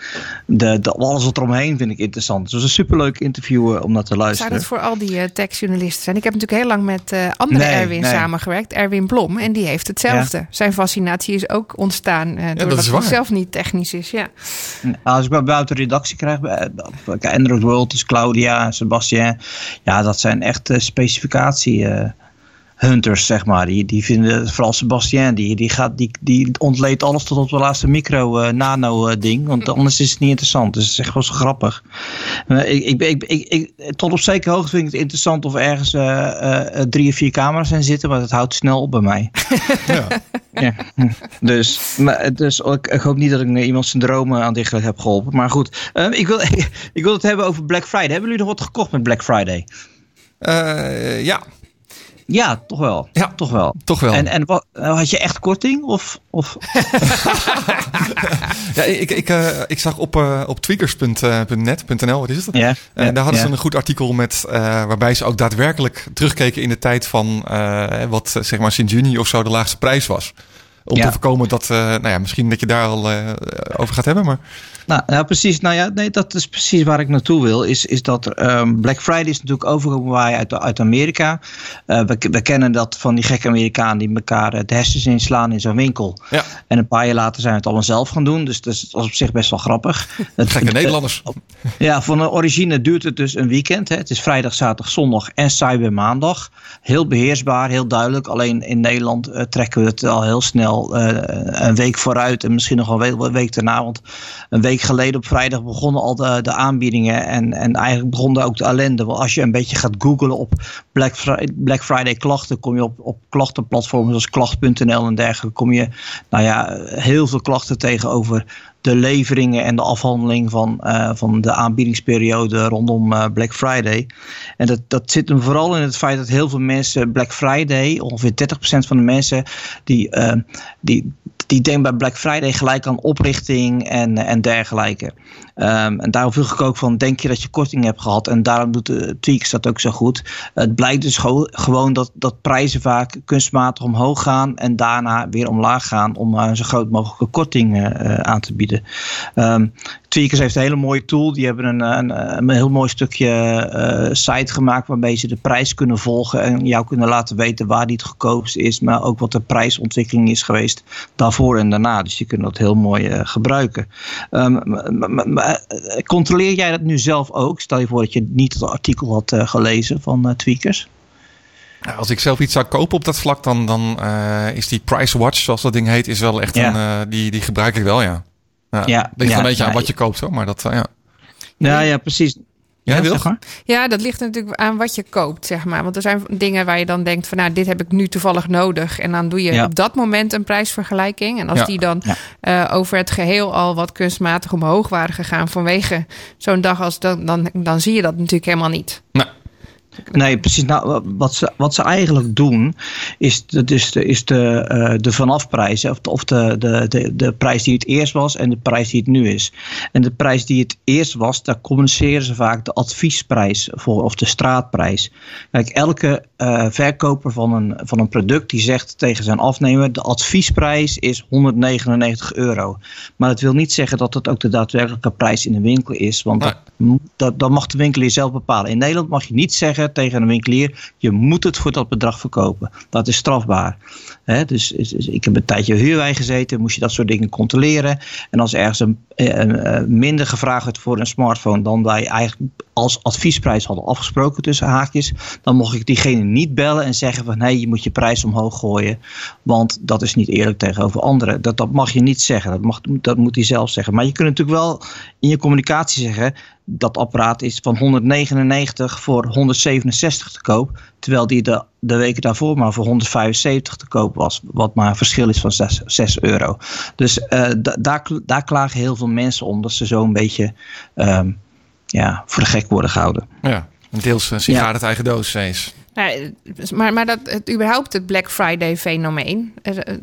de, de, alles wat eromheen vind ik interessant. Dus het was een superleuk interview eh, om naar te Zou luisteren. dat voor al die eh, techjournalisten zijn? Ik heb natuurlijk heel lang met eh, andere Nee, Erwin nee. samengewerkt. Erwin Blom. En die heeft hetzelfde. Zijn fascinatie is ook ontstaan. eh doordat hij zelf niet technisch is. Ja. Nou, Als ik buiten redactie krijg, bij Android World, dus Claudia en Sebastien. Ja, dat zijn echt eh, specificatie eh, hunters, zeg maar. Die, die vinden, vooral Sebastien, die, die, gaat, die, die ontleedt alles tot op de laatste micro eh, nano eh, ding. Want anders is het niet interessant. Dus het is echt wel zo grappig. Eh, ik, ik, ik, ik, ik- tot op zekere hoogte vind ik het interessant of ergens eh, eh, drie of vier camera's zijn zitten. Maar dat houdt snel op bij mij. <laughs> Ja. Ja, dus, maar, dus ik, ik hoop niet dat ik iemand zijn dromen aan dichtelijk heb geholpen. Maar goed, ehm, ik, wil, <laughs> ik wil het hebben over Black Friday. Hebben jullie nog wat gekocht met Black Friday? Eh, ja, Ja, toch wel. Ja. toch wel. toch wel. En, en wat, eh, had je echt korting? Of, of... <laughs> ja, ik, ik, eh, ik zag op, eh, op tweakers.net.nl, wat is het? Ja, En daar hadden ja. ze een goed artikel met, waarbij ze ook daadwerkelijk terugkeken in de tijd van wat zeg maar sinds juni of zo de laagste prijs was. Om Ja. te voorkomen dat, nou ja, misschien dat je daar al over gaat hebben, maar Nou, nou, precies. Nou ja, nee, dat is precies waar ik naartoe wil. Is, is dat ehm, Black Friday is natuurlijk overgekomen bij uit, uit Amerika. Eh, we, we kennen dat van die gekke Amerikanen die elkaar eh, de hersens inslaan in zo'n winkel. ja, En een paar jaar later zijn we het allemaal zelf gaan doen. Dus dat is, op zich best wel grappig. <laughs> Het- gekke Nederlanders. Ja, van de origine duurt het dus een weekend. Hè. Het is vrijdag, zaterdag, zondag en cybermaandag. Heel beheersbaar, heel duidelijk. Alleen in Nederland eh, trekken we het al heel snel een week vooruit. En misschien nog wel een week, een week daarna. Want een week geleden op vrijdag begonnen al de, de aanbiedingen. En, en eigenlijk begon daar ook de ellende. Want als je een beetje gaat googlen op Black Friday, klachten. Kom je op, op klachtenplatforms zoals klacht.nl en dergelijke. Kom je nou ja, heel veel klachten tegen over de leveringen en de afhandeling van, eh, van de aanbiedingsperiode rondom eh, Black Friday. En dat, dat zit hem vooral in het feit dat heel veel mensen Black Friday, ongeveer 30% van de mensen, die, eh, die, die denken bij Black Friday gelijk aan oprichting en, en dergelijke. Ehm, en daarom vroeg ik ook van, denk je dat je korting hebt gehad? En daarom doet de Tweaks dat ook zo goed. Het blijkt dus gewo- gewoon dat, dat prijzen vaak kunstmatig omhoog gaan en daarna weer omlaag gaan om eh, zo groot mogelijke korting eh, eh, aan te bieden. Ehm Tweakers heeft een hele mooie tool. Die hebben een, een, een heel mooi stukje eh, site gemaakt waarmee ze de prijs kunnen volgen en jou kunnen laten weten waar die het goedkoopst is, maar ook wat de prijsontwikkeling is geweest daarvoor en daarna. Dus je kunt dat heel mooi eh, gebruiken. Ehm, m- m- m- eh, controleer jij dat nu zelf ook? Stel je voor dat je niet het artikel had eh, gelezen van eh, Tweakers. Als ik zelf iets zou kopen op dat vlak, dan, dan eh, is die Price Watch, zoals dat ding heet, is wel echt Ja. een, eh, die, die gebruik ik wel, ja. Ja, Ja, ligt ja, een beetje aan ja, wat je koopt, hoor, maar dat, eh, ja. Ja, ja, precies. Jij wil? zeg maar. Ja, dat ligt natuurlijk aan wat je koopt, zeg maar. Want er zijn dingen waar je dan denkt van... nou, dit heb ik nu toevallig nodig. En dan doe je Ja. op dat moment een prijsvergelijking. En als Ja. die dan Ja. eh, over het geheel al wat kunstmatig omhoog waren gegaan... vanwege zo'n dag als dan, dan, dan zie je dat natuurlijk helemaal niet. Nou, Nee, precies. Nou, wat ze, wat ze eigenlijk doen, is de, dus de, is de, eh, de vanafprijs. Of, de, of de, de, de, de prijs die het eerst was en de prijs die het nu is. En de prijs die het eerst was, daar communiceren ze vaak de adviesprijs voor, of de straatprijs. Kijk, elke eh, verkoper van een, van een product die zegt tegen zijn afnemer: de adviesprijs is 199 euro. Maar dat wil niet zeggen dat het ook de daadwerkelijke prijs in de winkel is. Want Nee. dat, dat, dat mag de winkelier zelf bepalen. In Nederland mag je niet zeggen tegen een winkelier: je moet het voor dat bedrag verkopen. Dat is strafbaar. Dus, ik heb een tijdje huurwij gezeten, moest je dat soort dingen controleren. En als ergens een, een, een minder gevraagd werd voor een smartphone dan wij eigenlijk als adviesprijs hadden afgesproken tussen haakjes, dan mocht ik diegene niet bellen en zeggen van hé, hey, je moet je prijs omhoog gooien, want dat is niet eerlijk tegenover anderen. Dat, dat mag je niet zeggen, dat, mag, dat moet hij zelf zeggen. Maar je kunt natuurlijk wel in je communicatie zeggen, dat apparaat is van 199 voor 167 te koop, terwijl die de de weken daarvoor maar voor 175 te koop was. Wat maar een verschil is van 6, 6 euro. Dus uh, daar, daar klagen heel veel mensen om dat ze zo een beetje um, ja, voor de gek worden gehouden. Ja, deels uh, sigaar ja. het eigen doos steeds. Ja, maar, maar dat het überhaupt het Black Friday fenomeen.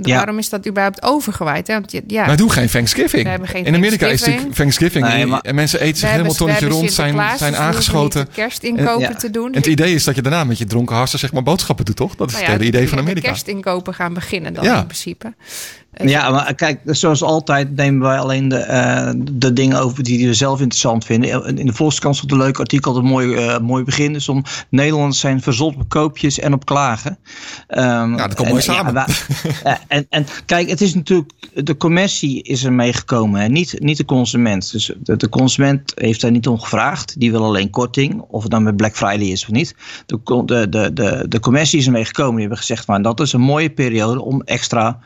Ja. Waarom is dat überhaupt overgewaaid? Want, ja, Wij doen geen Thanksgiving. Geen In Amerika is het Thanksgiving. Nee, maar, en mensen eten zich helemaal tonnetje rond, zijn, zijn aangeschoten. Kerstinkopen en, te doen. En het idee is dat je daarna met je dronken harsen zeg maar boodschappen doet, toch? Dat is nou het hele idee van Amerika. Kerstinkopen gaan beginnen dan in principe. Ja, maar kijk, zoals altijd nemen wij alleen de, uh, de dingen over die we zelf interessant vinden. In de Volkskrant stond een leuk artikel, een mooi, uh, mooi begin. Dus om Nederlanders zijn verzot op koopjes en op klagen. Um, ja, dat komt mooi samen. Ja, <laughs> en, en kijk, het is natuurlijk, de commercie is er meegekomen, hè? Niet, niet de consument. Dus de, de, consument heeft daar niet om gevraagd. Die wil alleen korting, of het dan met Black Friday is of niet. De, de, de, de, de commercie is er meegekomen. Die hebben gezegd, maar dat is een mooie periode om extra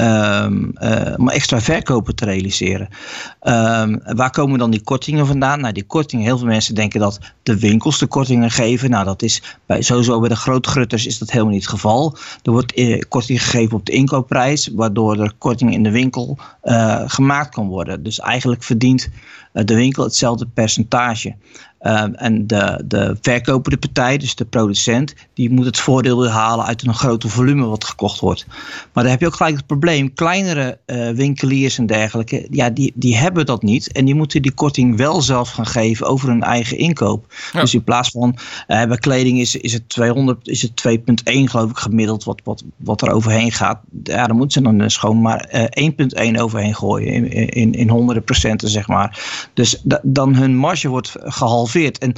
Um, uh, om extra verkopen te realiseren. Um, waar komen dan die kortingen vandaan? Nou, die kortingen, heel veel mensen denken dat de winkels de kortingen geven. Nou, dat is bij, sowieso bij de grootgrutters is dat helemaal niet het geval. Er wordt eh, korting gegeven op de inkoopprijs, waardoor er korting in de winkel uh, gemaakt kan worden. Dus eigenlijk verdient de winkel hetzelfde percentage. Uh, en de, de verkopende partij, dus de producent, die moet het voordeel weer halen uit een groter volume wat gekocht wordt. Maar dan heb je ook gelijk het probleem. Kleinere uh, winkeliers en dergelijke, ja, die, die hebben dat niet. En die moeten die korting wel zelf gaan geven over hun eigen inkoop. Ja. Dus in plaats van uh, bij kleding is, is het 200, is het 2,1 geloof ik gemiddeld wat, wat, wat er overheen gaat. Ja, dan moeten ze dan dus gewoon maar 1,1 overheen gooien in, in, in honderden procenten, zeg maar. Dus da, dan hun marge wordt gehalveerd. En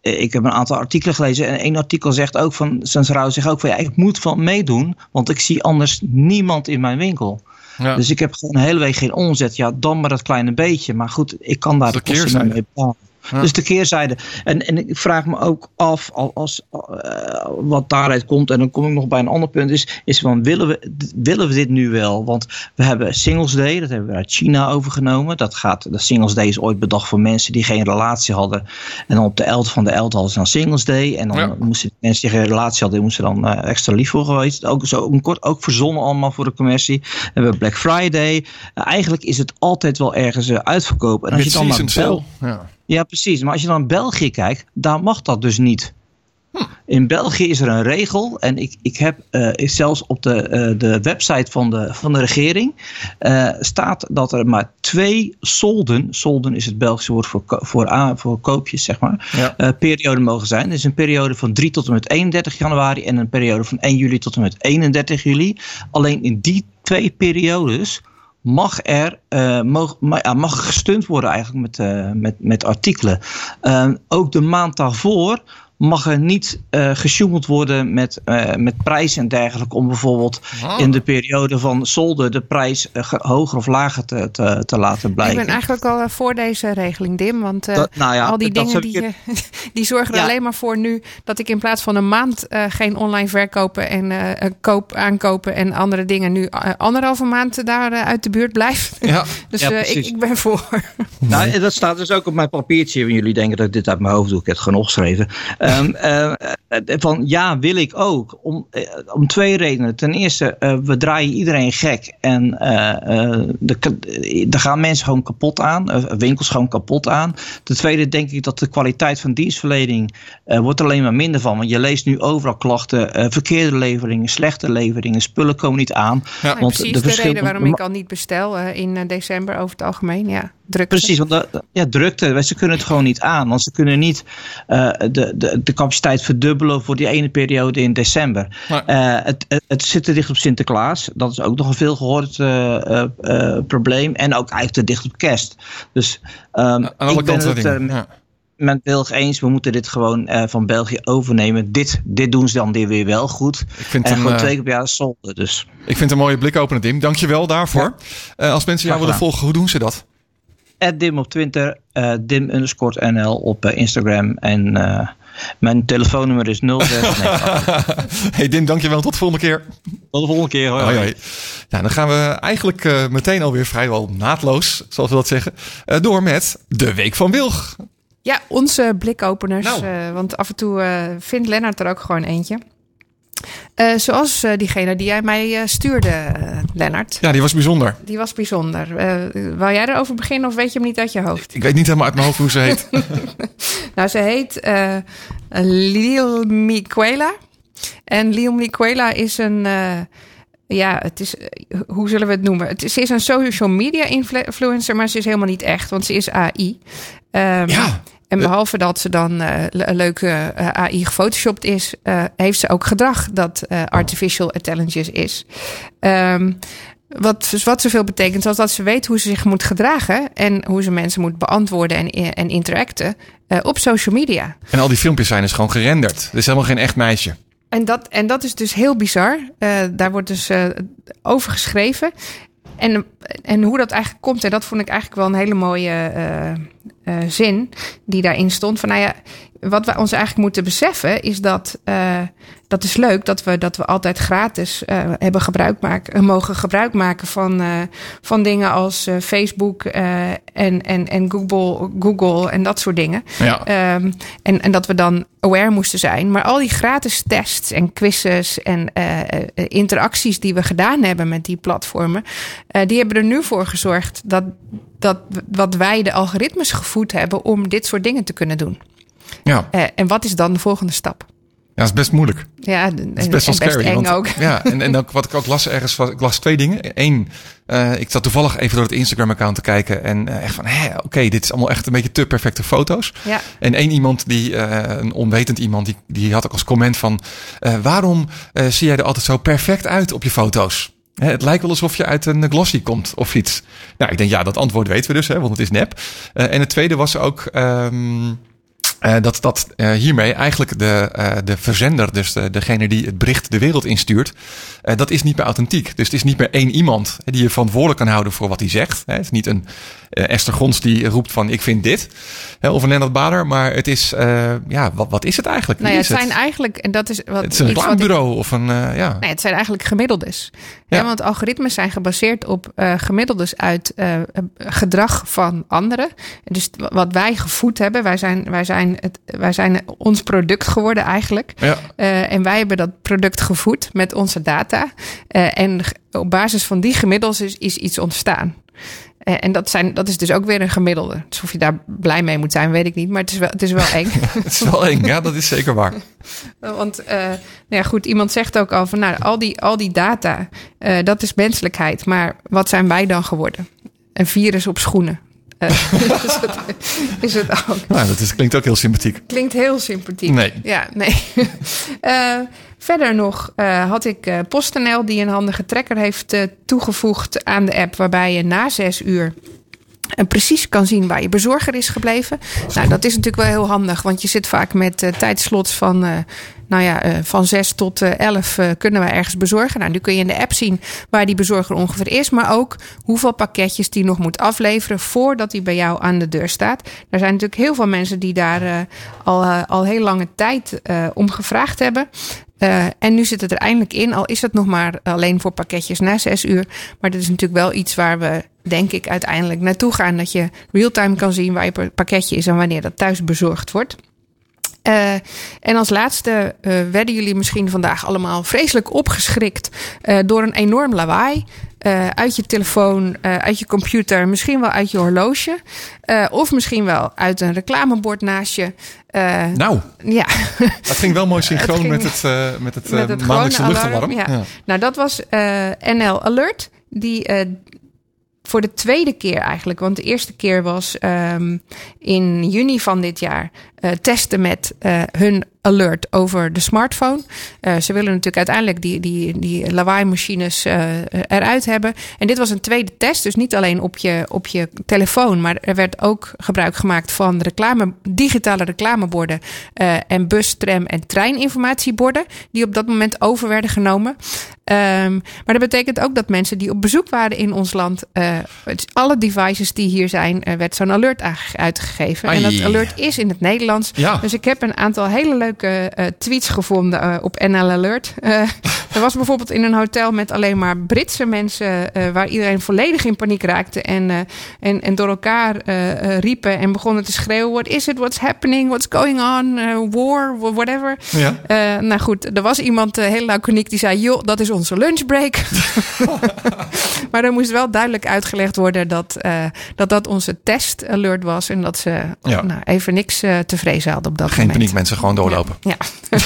ik heb een aantal artikelen gelezen en één artikel zegt ook van, zijn vrouw zegt ook van ja, ik moet van meedoen, want ik zie anders niemand in mijn winkel. Ja. Dus ik heb gewoon een hele week geen omzet. Ja, dan maar dat kleine beetje. Maar goed, ik kan daar de kosten mee betalen. Ja. Dus de keerzijde. En, en ik vraag me ook af, als, uh, wat daaruit komt, en dan kom ik nog bij een ander punt, is, is van willen we, willen we dit nu wel? Want we hebben Singles Day, dat hebben we uit China overgenomen. Dat gaat, de Singles Day is ooit bedacht voor mensen die geen relatie hadden. En dan op de 11 van de 11 hadden ze dan Singles Day. En dan ja. moesten mensen die geen relatie hadden, moesten dan uh, extra lief voor geweest. Ook, zo, kort, ook verzonnen allemaal voor de commercie. We hebben Black Friday. Uh, eigenlijk is het altijd wel ergens uitverkoop. En als Met je dan maar bel, ja. Ja, precies. Maar als je dan naar België kijkt, daar mag dat dus niet. Hm. In België is er een regel, en ik, ik heb uh, zelfs op de, uh, de website van de, van de regering uh, staat dat er maar twee solden, solden is het Belgische woord voor, voor, voor koopjes, zeg maar, ja. periode mogen zijn. Dus een periode van 3 tot en met 31 januari en een periode van 1 juli tot en met 31 juli. Alleen in die twee periodes mag er uh, mag, ja, mag gesteund worden eigenlijk met, uh, met, met artikelen. Uh, ook de maand daarvoor mag er niet uh, gesjoemeld worden met, uh, met prijs en dergelijke. Om bijvoorbeeld oh. in de periode van solden de prijs uh, hoger of lager te, te, te, laten blijken. Ik ben eigenlijk al voor deze regeling, Dim. Want dat, nou ja, al die dingen die, je... <laughs> die zorgen er ja. alleen maar voor nu dat ik in plaats van een maand geen online verkopen en koop, aankopen en andere dingen nu anderhalve maand daar uit de buurt blijf. Ja. <laughs> dus ik, ik, ben voor. Nou, dat staat dus ook op mijn papiertje. Jullie denken dat ik dit uit mijn hoofd doe. Ik heb het gewoon opgeschreven. Um, uh, van ja, wil ik ook. Om, uh, om twee redenen. Ten eerste, uh, we draaien iedereen gek. En er gaan mensen gewoon kapot aan. winkels gewoon kapot aan. Ten tweede denk ik dat de kwaliteit van dienstverlening wordt er alleen maar minder van. Want je leest nu overal klachten. verkeerde leveringen, slechte leveringen. Spullen komen niet aan. Ja. Want precies de, de reden waarom ik al niet bestel in december over het algemeen. Ja. Drukte. Precies, want ja, drukte. Ze kunnen het gewoon niet aan. Want ze kunnen niet uh, de, de, de capaciteit verdubbelen voor die ene periode in december. Maar, uh, het, het, het, zit te dicht op Sinterklaas. Dat is ook nog een veel gehoord uh, probleem. En ook eigenlijk te dicht op kerst. Dus um, aan alle ik ben het ja. met België eens. We moeten dit gewoon van België overnemen. Dit, dit doen ze dan weer wel goed. Ik vind en hem, gewoon twee keer per jaar zonde. Dus. Ik vind het een mooie blik openen, Dim. Dank je wel daarvoor. Ja. als mensen jou willen volgen, hoe doen ze dat? Dim op Twitter, uh, dim underscore NL op uh, Instagram en uh, mijn telefoonnummer is 06. <laughs> hey Dim, dankjewel. Tot de volgende keer. Tot de volgende keer. Hoi, hoi. hoi. Nou, dan gaan we eigenlijk uh, meteen alweer vrijwel naadloos, zoals we dat zeggen, uh, door met de Week van Wilg. Ja, onze blikopeners. Nou. Uh, want af en toe vindt Lennart er ook gewoon eentje. Eh, zoals eh, diegene die jij mij eh, stuurde, Lennart. Ja, die was bijzonder. Die was bijzonder. Wou jij erover beginnen of weet je hem niet uit je hoofd? Ik weet niet helemaal uit mijn hoofd hoe ze heet. <laughs> Nou, ze heet Lil Miquela. En Lil Miquela is een. ja, het is. hoe zullen we het noemen? Het is, ze is een social media influ- influencer, maar ze is helemaal niet echt, want ze is AI. Ehm, Ja. En behalve dat ze dan le- een leuke eh, AI gefotoshopt is, eh, heeft ze ook gedrag dat artificial intelligence is. Ehm, wat, dus wat zoveel betekent, zoals dat ze weet hoe ze zich moet gedragen en hoe ze mensen moet beantwoorden en, en interacten op social media. En al die filmpjes zijn dus gewoon gerenderd. Het is helemaal geen echt meisje. En dat, en dat is dus heel bizar. Daar wordt dus eh, over geschreven. En, en hoe dat eigenlijk komt, en dat vond ik eigenlijk wel een hele mooie eh, eh, zin die daarin stond. Van nou ja, wat we ons eigenlijk moeten beseffen is dat eh, dat is leuk dat we, dat we altijd gratis eh, hebben gebruik maken, mogen gebruik maken van, eh, van dingen als eh, Facebook eh, en, en, en Google, Google en dat soort dingen. Ja. Ehm, en, en dat we dan aware moesten zijn. Maar al die gratis tests en quizzes en eh, eh, interacties die we gedaan hebben met die platformen, eh, die hebben er nu voor gezorgd dat, dat wat wij de algoritmes gevoed hebben om dit soort dingen te kunnen doen. Ja, Eh, en wat is dan de volgende stap? Ja dat is best moeilijk. Ja, Het is best wel scary. eng want- ook. Ja, en, en ook wat ik ook las ergens, was, ik las twee dingen. Eén, eh, ik zat toevallig even door het Instagram-account te kijken en eh, echt van, hé, oké, dit is allemaal echt een beetje te perfecte foto's. Ja. En één iemand, die, eh, een onwetend iemand, die, die had ook als comment van, waarom zie jij er altijd zo perfect uit op je foto's? Hè, het lijkt wel alsof je uit een glossy komt of iets. Nou, ik denk, ja, dat antwoord weten we dus, hè, want het is nep. En het tweede was ook... ehm, eh, dat dat eh, hiermee eigenlijk de, eh, de verzender, dus de, degene die het bericht de wereld instuurt, dat is niet meer authentiek. Dus het is niet meer één iemand hè, die je verantwoordelijk kan houden voor wat hij zegt. Hè. Het is niet een eh, Esther Gons die roept van ik vind dit, hè, of een Lennart Bader, maar het is, eh, ja, wat, wat is het eigenlijk? Nou ja, het zijn eigenlijk, en dat is wat. het is een ik- reclamebureau of een, eh, ja. Nee, het zijn eigenlijk gemiddeldes. Ja. Ja. want algoritmes zijn gebaseerd op eh, gemiddeldes uit eh, eh, gedrag van anderen. Dus wat wij gevoed hebben, wij zijn, wij zijn, het, wij zijn ons product geworden eigenlijk. Ja. Eh, en wij hebben dat product gevoed met onze data. Eh, en op basis van die gemiddeldes is, is iets ontstaan. Eh, en dat, zijn, dat is dus ook weer een gemiddelde. Dus of je daar blij mee moet zijn, weet ik niet. Maar het is wel, het is wel eng. <laughs> Het is wel eng, ja, dat is zeker waar. <laughs> Want eh, nou ja, goed, iemand zegt ook al van nou, al die, al die data, dat is menselijkheid. Maar wat zijn wij dan geworden? Een virus op schoenen. Eh, <laughs> is, het, is het ook. Nou, dat is, klinkt ook heel sympathiek. Klinkt heel sympathiek. Nee. Ja, nee. <laughs> Eh, verder nog eh, had ik eh, PostNL die een handige tracker heeft toegevoegd aan de app, waarbij je na zes uur en precies kan zien waar je bezorger is gebleven. Nou, dat is natuurlijk wel heel handig, want je zit vaak met tijdslots van, nou ja, eh, van 6 tot eh 11 eh, kunnen we ergens bezorgen. Nou, nu kun je in de app zien waar die bezorger ongeveer is, maar ook hoeveel pakketjes die nog moet afleveren voordat hij bij jou aan de deur staat. Er zijn natuurlijk heel veel mensen die daar eh, al, eh, al heel lange tijd eh, om gevraagd hebben. Eh, en nu zit het er eindelijk in, al is het nog maar alleen voor pakketjes na zes uur. Maar dat is natuurlijk wel iets waar we, denk ik, uiteindelijk naartoe gaan. Dat je real-time kan zien waar je pa- pakketje is en wanneer dat thuis bezorgd wordt. Eh, en als laatste eh, werden jullie misschien vandaag allemaal vreselijk opgeschrikt eh, door een enorm lawaai. uit je telefoon, uit je computer, misschien wel uit je horloge. of misschien wel uit een reclamebord naast je. Nou, ja, <laughs> dat ging wel mooi synchroon met het, met het, met het maandelijkse luchtalarm. alarm, ja. Nou, dat was NL Alert. Die voor de tweede keer eigenlijk. Want de eerste keer was ehm, in juni van dit jaar eh, testen met eh, hun alert over de smartphone. Eh, ze willen natuurlijk uiteindelijk die, die, die lawaai-machines eruit hebben. En dit was een tweede test, dus niet alleen op je, op je telefoon, maar er werd ook gebruik gemaakt van reclame, digitale reclameborden en bus, tram en treininformatieborden, die op dat moment over werden genomen. Ehm, maar dat betekent ook dat mensen die op bezoek waren in ons land, alle devices die hier zijn, werd zo'n alert uitgegeven. En dat alert is in het Nederlands. Ja. Dus ik heb een aantal hele leuke eh, tweets gevonden eh, op NL Alert. Eh, Er was bijvoorbeeld in een hotel met alleen maar Britse mensen, waar iedereen volledig in paniek raakte en, en, en door elkaar riepen en begonnen te schreeuwen: What is it? What's happening? What's going on? War? wha- Whatever. Ja. Nou goed, er was iemand heel laconiek die zei: Joh, dat is onze lunchbreak. <laughs> maar er moest wel duidelijk uitgelegd worden dat dat, dat onze test-alert was en dat ze Ja. nou, even niks eh, te vrezen hadden op dat Geen moment. paniek, mensen gewoon doorlopen. Ja. <laughs>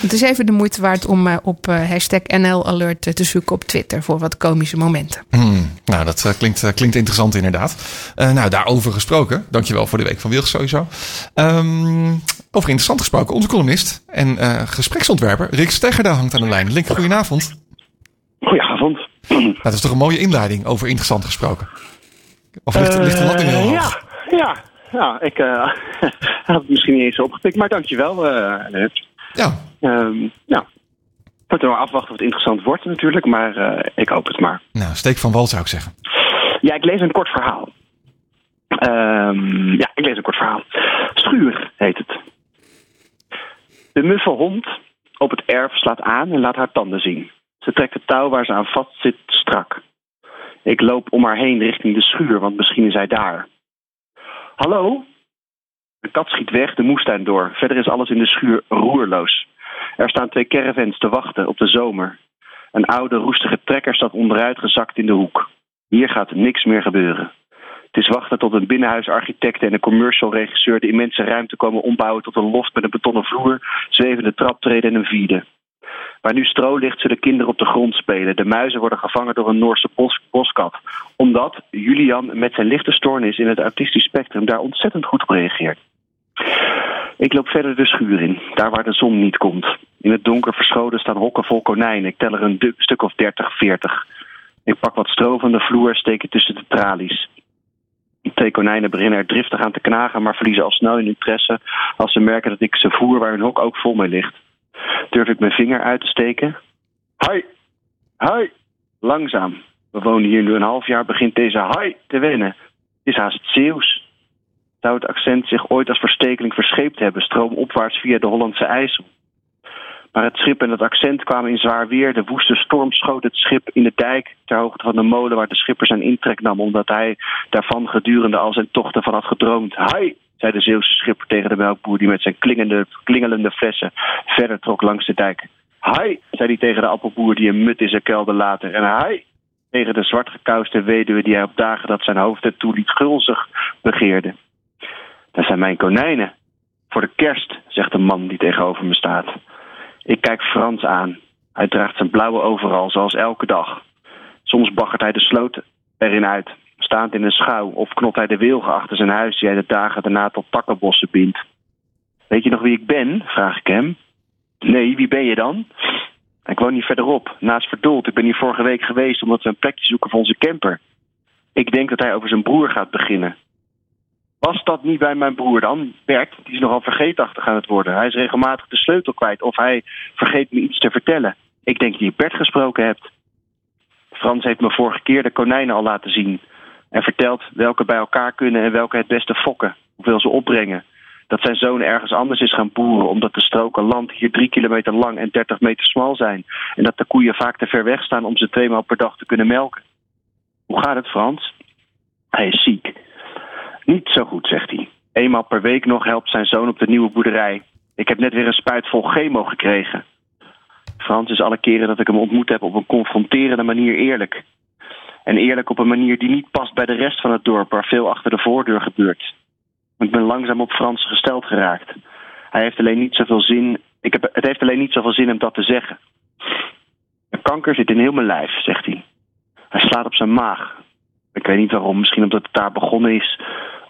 Het is even de moeite waard om eh, op eh, hashtag NL-alert te zoeken op Twitter voor wat komische momenten. Hmm, nou, dat eh, klinkt, eh, klinkt interessant inderdaad. Eh, nou, daarover gesproken. Dankjewel voor de Week van Wilg sowieso. Ehm, over interessant gesproken. Onze columnist en eh, gespreksontwerper Rick Steggerda hangt aan de lijn. Link, goedenavond. Goedenavond. Nou, dat is toch een mooie inleiding over interessant gesproken. Of ligt, ligt de latting heel Eh, hoog? Ja, ja, ja ik eh, <laughs> had het misschien niet eens opgepikt, maar dankjewel. Leonard. Ja, Ehm, nou, moet er maar afwachten of het interessant wordt natuurlijk, maar eh, ik hoop het maar. nou, steek van wal zou ik zeggen. Ja, ik lees een kort verhaal. Ehm, ja, ik lees een kort verhaal. Schuur heet het. De muffe hond op het erf slaat aan en laat haar tanden zien. Ze trekt het touw waar ze aan vast zit strak. Ik loop om haar heen richting de schuur, want misschien is hij daar. Hallo? De kat schiet weg de moestuin door. Verder is alles in de schuur roerloos. Er staan twee caravans te wachten op de zomer. Een oude roestige trekker staat onderuit gezakt in de hoek. Hier gaat niks meer gebeuren. Het is wachten tot een binnenhuisarchitect en een commercial regisseur de immense ruimte komen ombouwen tot een loft met een betonnen vloer, zwevende traptreden en een vierde. Waar nu stro ligt, zullen kinderen op de grond spelen. De muizen worden gevangen door een Noorse bos, boskat. Omdat Julian met zijn lichte stoornis in het autistisch spectrum daar ontzettend goed op reageert. Ik loop verder de schuur in, daar waar de zon niet komt. In het donker verscholen staan hokken vol konijnen. Ik tel er een stuk of 30, 40. Ik pak wat stro van de vloer, steek het tussen de tralies. Twee konijnen beginnen er driftig aan te knagen, maar verliezen al snel hun interesse als ze merken dat ik ze voer waar hun hok ook vol mee ligt. Durf ik mijn vinger uit te steken? Hoi, hoi, langzaam. We wonen hier nu een half jaar, begint deze hoi te wennen. Het is haast Zeeuws. Zou het accent zich ooit als verstekeling verscheept hebben, stroomopwaarts via de Hollandse IJssel? Maar het schip en het accent kwamen in zwaar weer. De woeste storm schoot het schip in de dijk ter hoogte van de molen waar de schipper zijn intrek nam, omdat hij daarvan gedurende al zijn tochten van had gedroomd. Hai, zei de Zeeuwse schipper tegen de melkboer die met zijn klingende, klingelende flessen verder trok langs de dijk. Hai, zei hij tegen de appelboer die een mut in zijn kelder later. En hai, tegen de zwartgekouste weduwe die hij op dagen dat zijn hoofd ertoe liet gulzig begeerde. Dat zijn mijn konijnen. Voor de kerst, zegt de man die tegenover me staat. Ik kijk Frans aan. Hij draagt zijn blauwe overal, zoals elke dag. Soms baggert hij de sloot erin uit, staand in een schouw, of knot hij de wilgen achter zijn huis die hij de dagen daarna tot takkenbossen bindt. Weet je nog wie ik ben? vraag ik hem. Nee, wie ben je dan? Ik woon hier verderop, naast Verdoold. Ik ben hier vorige week geweest omdat we een plekje zoeken voor onze camper. Ik denk dat hij over zijn broer gaat beginnen. Was dat niet bij mijn broer dan? Bert, die is nogal vergeetachtig aan het worden. Hij is regelmatig de sleutel kwijt of hij vergeet me iets te vertellen. Ik denk dat je Bert gesproken hebt. Frans heeft me vorige keer de konijnen al laten zien. En vertelt welke bij elkaar kunnen en welke het beste fokken. Hoeveel ze opbrengen. Dat zijn zoon ergens anders is gaan boeren. Omdat de stroken land hier drie kilometer lang en 30 meter smal zijn. En dat de koeien vaak te ver weg staan om ze tweemaal per dag te kunnen melken. Hoe gaat het Frans? Hij is ziek. Niet zo goed, zegt hij. Eenmaal per week nog helpt zijn zoon op de nieuwe boerderij. Ik heb net weer een spuit vol chemo gekregen. Frans is alle keren dat ik hem ontmoet heb op een confronterende manier eerlijk. En eerlijk op een manier die niet past bij de rest van het dorp, waar veel achter de voordeur gebeurt. Ik ben langzaam op Frans gesteld geraakt. Hij heeft alleen niet zoveel zin. Ik heb, het heeft alleen niet zoveel zin hem dat te zeggen. De kanker zit in heel mijn lijf, zegt hij. Hij slaat op zijn maag. Ik weet niet waarom, misschien omdat het daar begonnen is.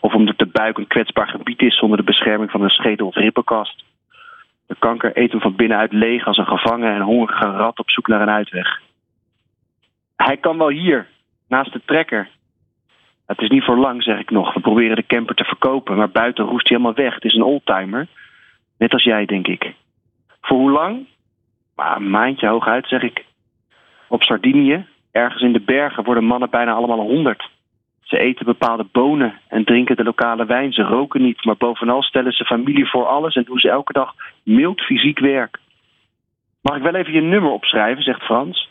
Of omdat de buik een kwetsbaar gebied is zonder de bescherming van een schedel of ribbenkast. De kanker eet hem van binnenuit leeg als een gevangen en hongerige rat op zoek naar een uitweg. Hij kan wel hier, naast de trekker. Het is niet voor lang, zeg ik nog. We proberen de camper te verkopen, maar buiten roest hij helemaal weg. Het is een oldtimer. Net als jij, denk ik. Voor hoe lang? Maar een maandje hooguit, zeg ik. Op Sardinië, ergens in de bergen, worden mannen bijna allemaal honderd. Ze eten bepaalde bonen en drinken de lokale wijn. Ze roken niet, maar bovenal stellen ze familie voor alles en doen ze elke dag mild fysiek werk. Mag ik wel even je nummer opschrijven, zegt Frans.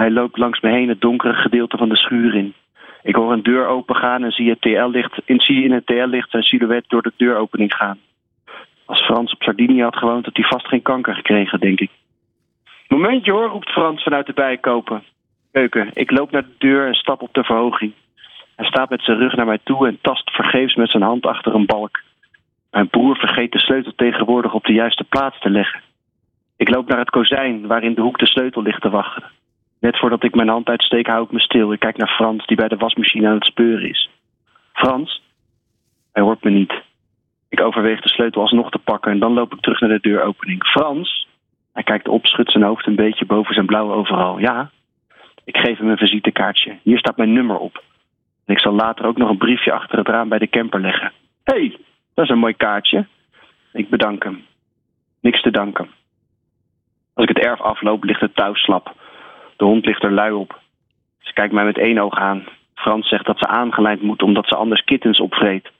Hij loopt langs me heen het donkere gedeelte van de schuur in. Ik hoor een deur opengaan en zie, het TL-licht, in, zie in het TL-licht zijn silhouet door de deuropening gaan. Als Frans op Sardinië had gewoond, had hij vast geen kanker gekregen, denk ik. Momentje hoor, roept Frans vanuit de bijkopen. Keuken. Ik loop naar de deur en stap op de verhoging. Hij staat met zijn rug naar mij toe en tast vergeefs met zijn hand achter een balk. Mijn broer vergeet de sleutel tegenwoordig op de juiste plaats te leggen. Ik loop naar het kozijn waarin de hoek de sleutel ligt te wachten. Net voordat ik mijn hand uitsteek, hou ik me stil. Ik kijk naar Frans, die bij de wasmachine aan het speuren is. Frans? Hij hoort me niet. Ik overweeg de sleutel alsnog te pakken en dan loop ik terug naar de deuropening. Frans? Hij kijkt op, schudt zijn hoofd een beetje boven zijn blauwe overal. Ja? Ik geef hem een visitekaartje. Hier staat mijn nummer op. Ik zal later ook nog een briefje achter het raam bij de camper leggen. Hé, hey, dat is een mooi kaartje. Ik bedank hem. Niks te danken. Als ik het erf afloop, ligt het touw slap. De hond ligt er lui op. Ze kijkt mij met één oog aan. Frans zegt dat ze aangelijnd moet omdat ze anders kittens opvreet.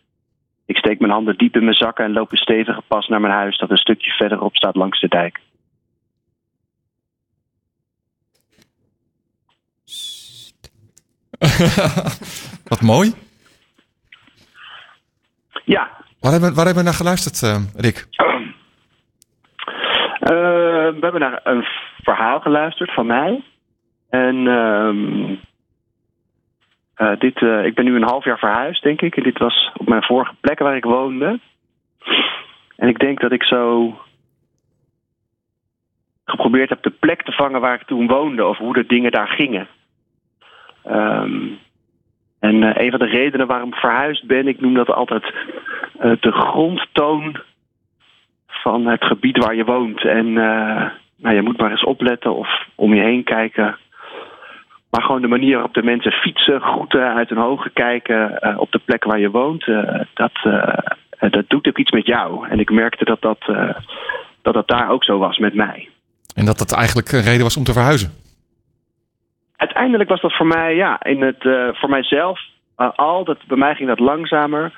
Ik steek mijn handen diep in mijn zakken en loop een stevige pas naar mijn huis dat een stukje verderop staat langs de dijk. <laughs> Wat mooi. Ja, Waar hebben, waar hebben we naar geluisterd, eh, Rick? Eh, we hebben naar een verhaal geluisterd van mij. En ehm, eh, dit, eh, ik ben nu een half jaar verhuisd, denk ik. En dit was op mijn vorige plek waar ik woonde. En ik denk dat ik zo geprobeerd heb de plek te vangen waar ik toen woonde. Of hoe de dingen daar gingen. Ehm, en eh, een van de redenen waarom ik verhuisd ben, ik noem dat altijd de grondtoon van het gebied waar je woont. En nou, je moet maar eens opletten of om je heen kijken. Maar gewoon de manier waarop de mensen fietsen, groeten, uit hun ogen kijken eh, op de plek waar je woont, eh, dat, eh, dat doet ook iets met jou. En ik merkte dat dat, dat dat daar ook zo was met mij. En dat dat eigenlijk een reden was om te verhuizen. Uiteindelijk was dat voor mij, ja, in het, voor mijzelf al. Dat, bij mij ging dat langzamer.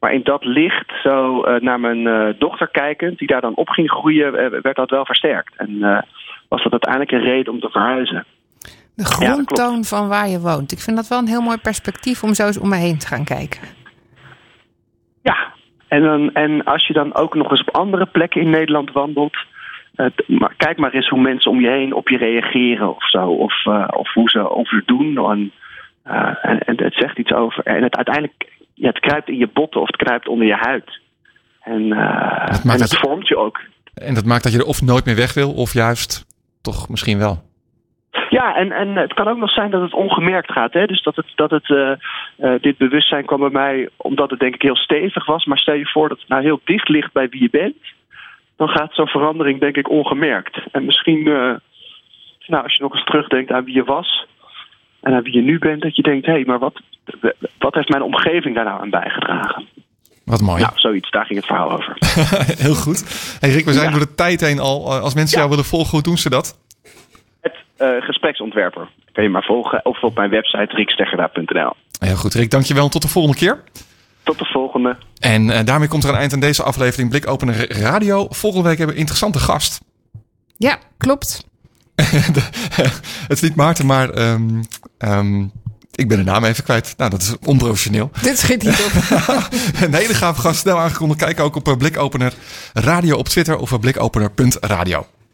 Maar in dat licht, zo naar mijn dochter kijkend, die daar dan op ging groeien, werd dat wel versterkt. En was dat uiteindelijk een reden om te verhuizen. De grondtoon van waar je woont. Ik vind dat wel een heel mooi perspectief om zo eens om me heen te gaan kijken. Ja, en, dan, en als je dan ook nog eens op andere plekken in Nederland wandelt. eh, maar kijk maar eens hoe mensen om je heen op je reageren of zo. Of, eh, of hoe ze over je doen. En, eh, en, en het zegt iets over. En het uiteindelijk, ja, het kruipt in je botten of het kruipt onder je huid. En, eh, en het het- vormt je ook. En dat maakt dat je er of nooit meer weg wil, of juist toch misschien wel. Ja, en, en het kan ook nog zijn dat het ongemerkt gaat. Hè? Dus dat het, dat het eh, eh, dit bewustzijn kwam bij mij omdat het denk ik heel stevig was. Maar stel je voor dat het nou heel dicht ligt bij wie je bent. Dan gaat zo'n verandering denk ik ongemerkt. En misschien, eh, nou, als je nog eens terugdenkt aan wie je was. En aan wie je nu bent. Dat je denkt, hé, hey, maar wat, wat heeft mijn omgeving daar nou aan bijgedragen? Wat mooi. Nou, zoiets, daar ging het verhaal over. <laughs> Heel goed. Hey Rick, we zijn Ja. door de tijd heen al. Als mensen Ja. jou willen volgen, hoe doen ze dat? Eh, gespreksontwerper. Kun je maar volgen. Of op mijn website riksteggerda.nl. Heel goed, Rick. Dankjewel en tot de volgende keer. Tot de volgende. En eh, daarmee komt er een eind aan deze aflevering Blikopener Radio. Volgende week hebben we een interessante gast. Ja, klopt. <laughs> <laughs> Het is niet Maarten, maar ehm, ehm, ik ben de naam even kwijt. Nou, dat is onprofessioneel. <laughs> Dit schiet niet op. een hele gave gast, snel aangekondigd. Kijk ook op eh, Blikopener Radio op Twitter of op blikopener.radio.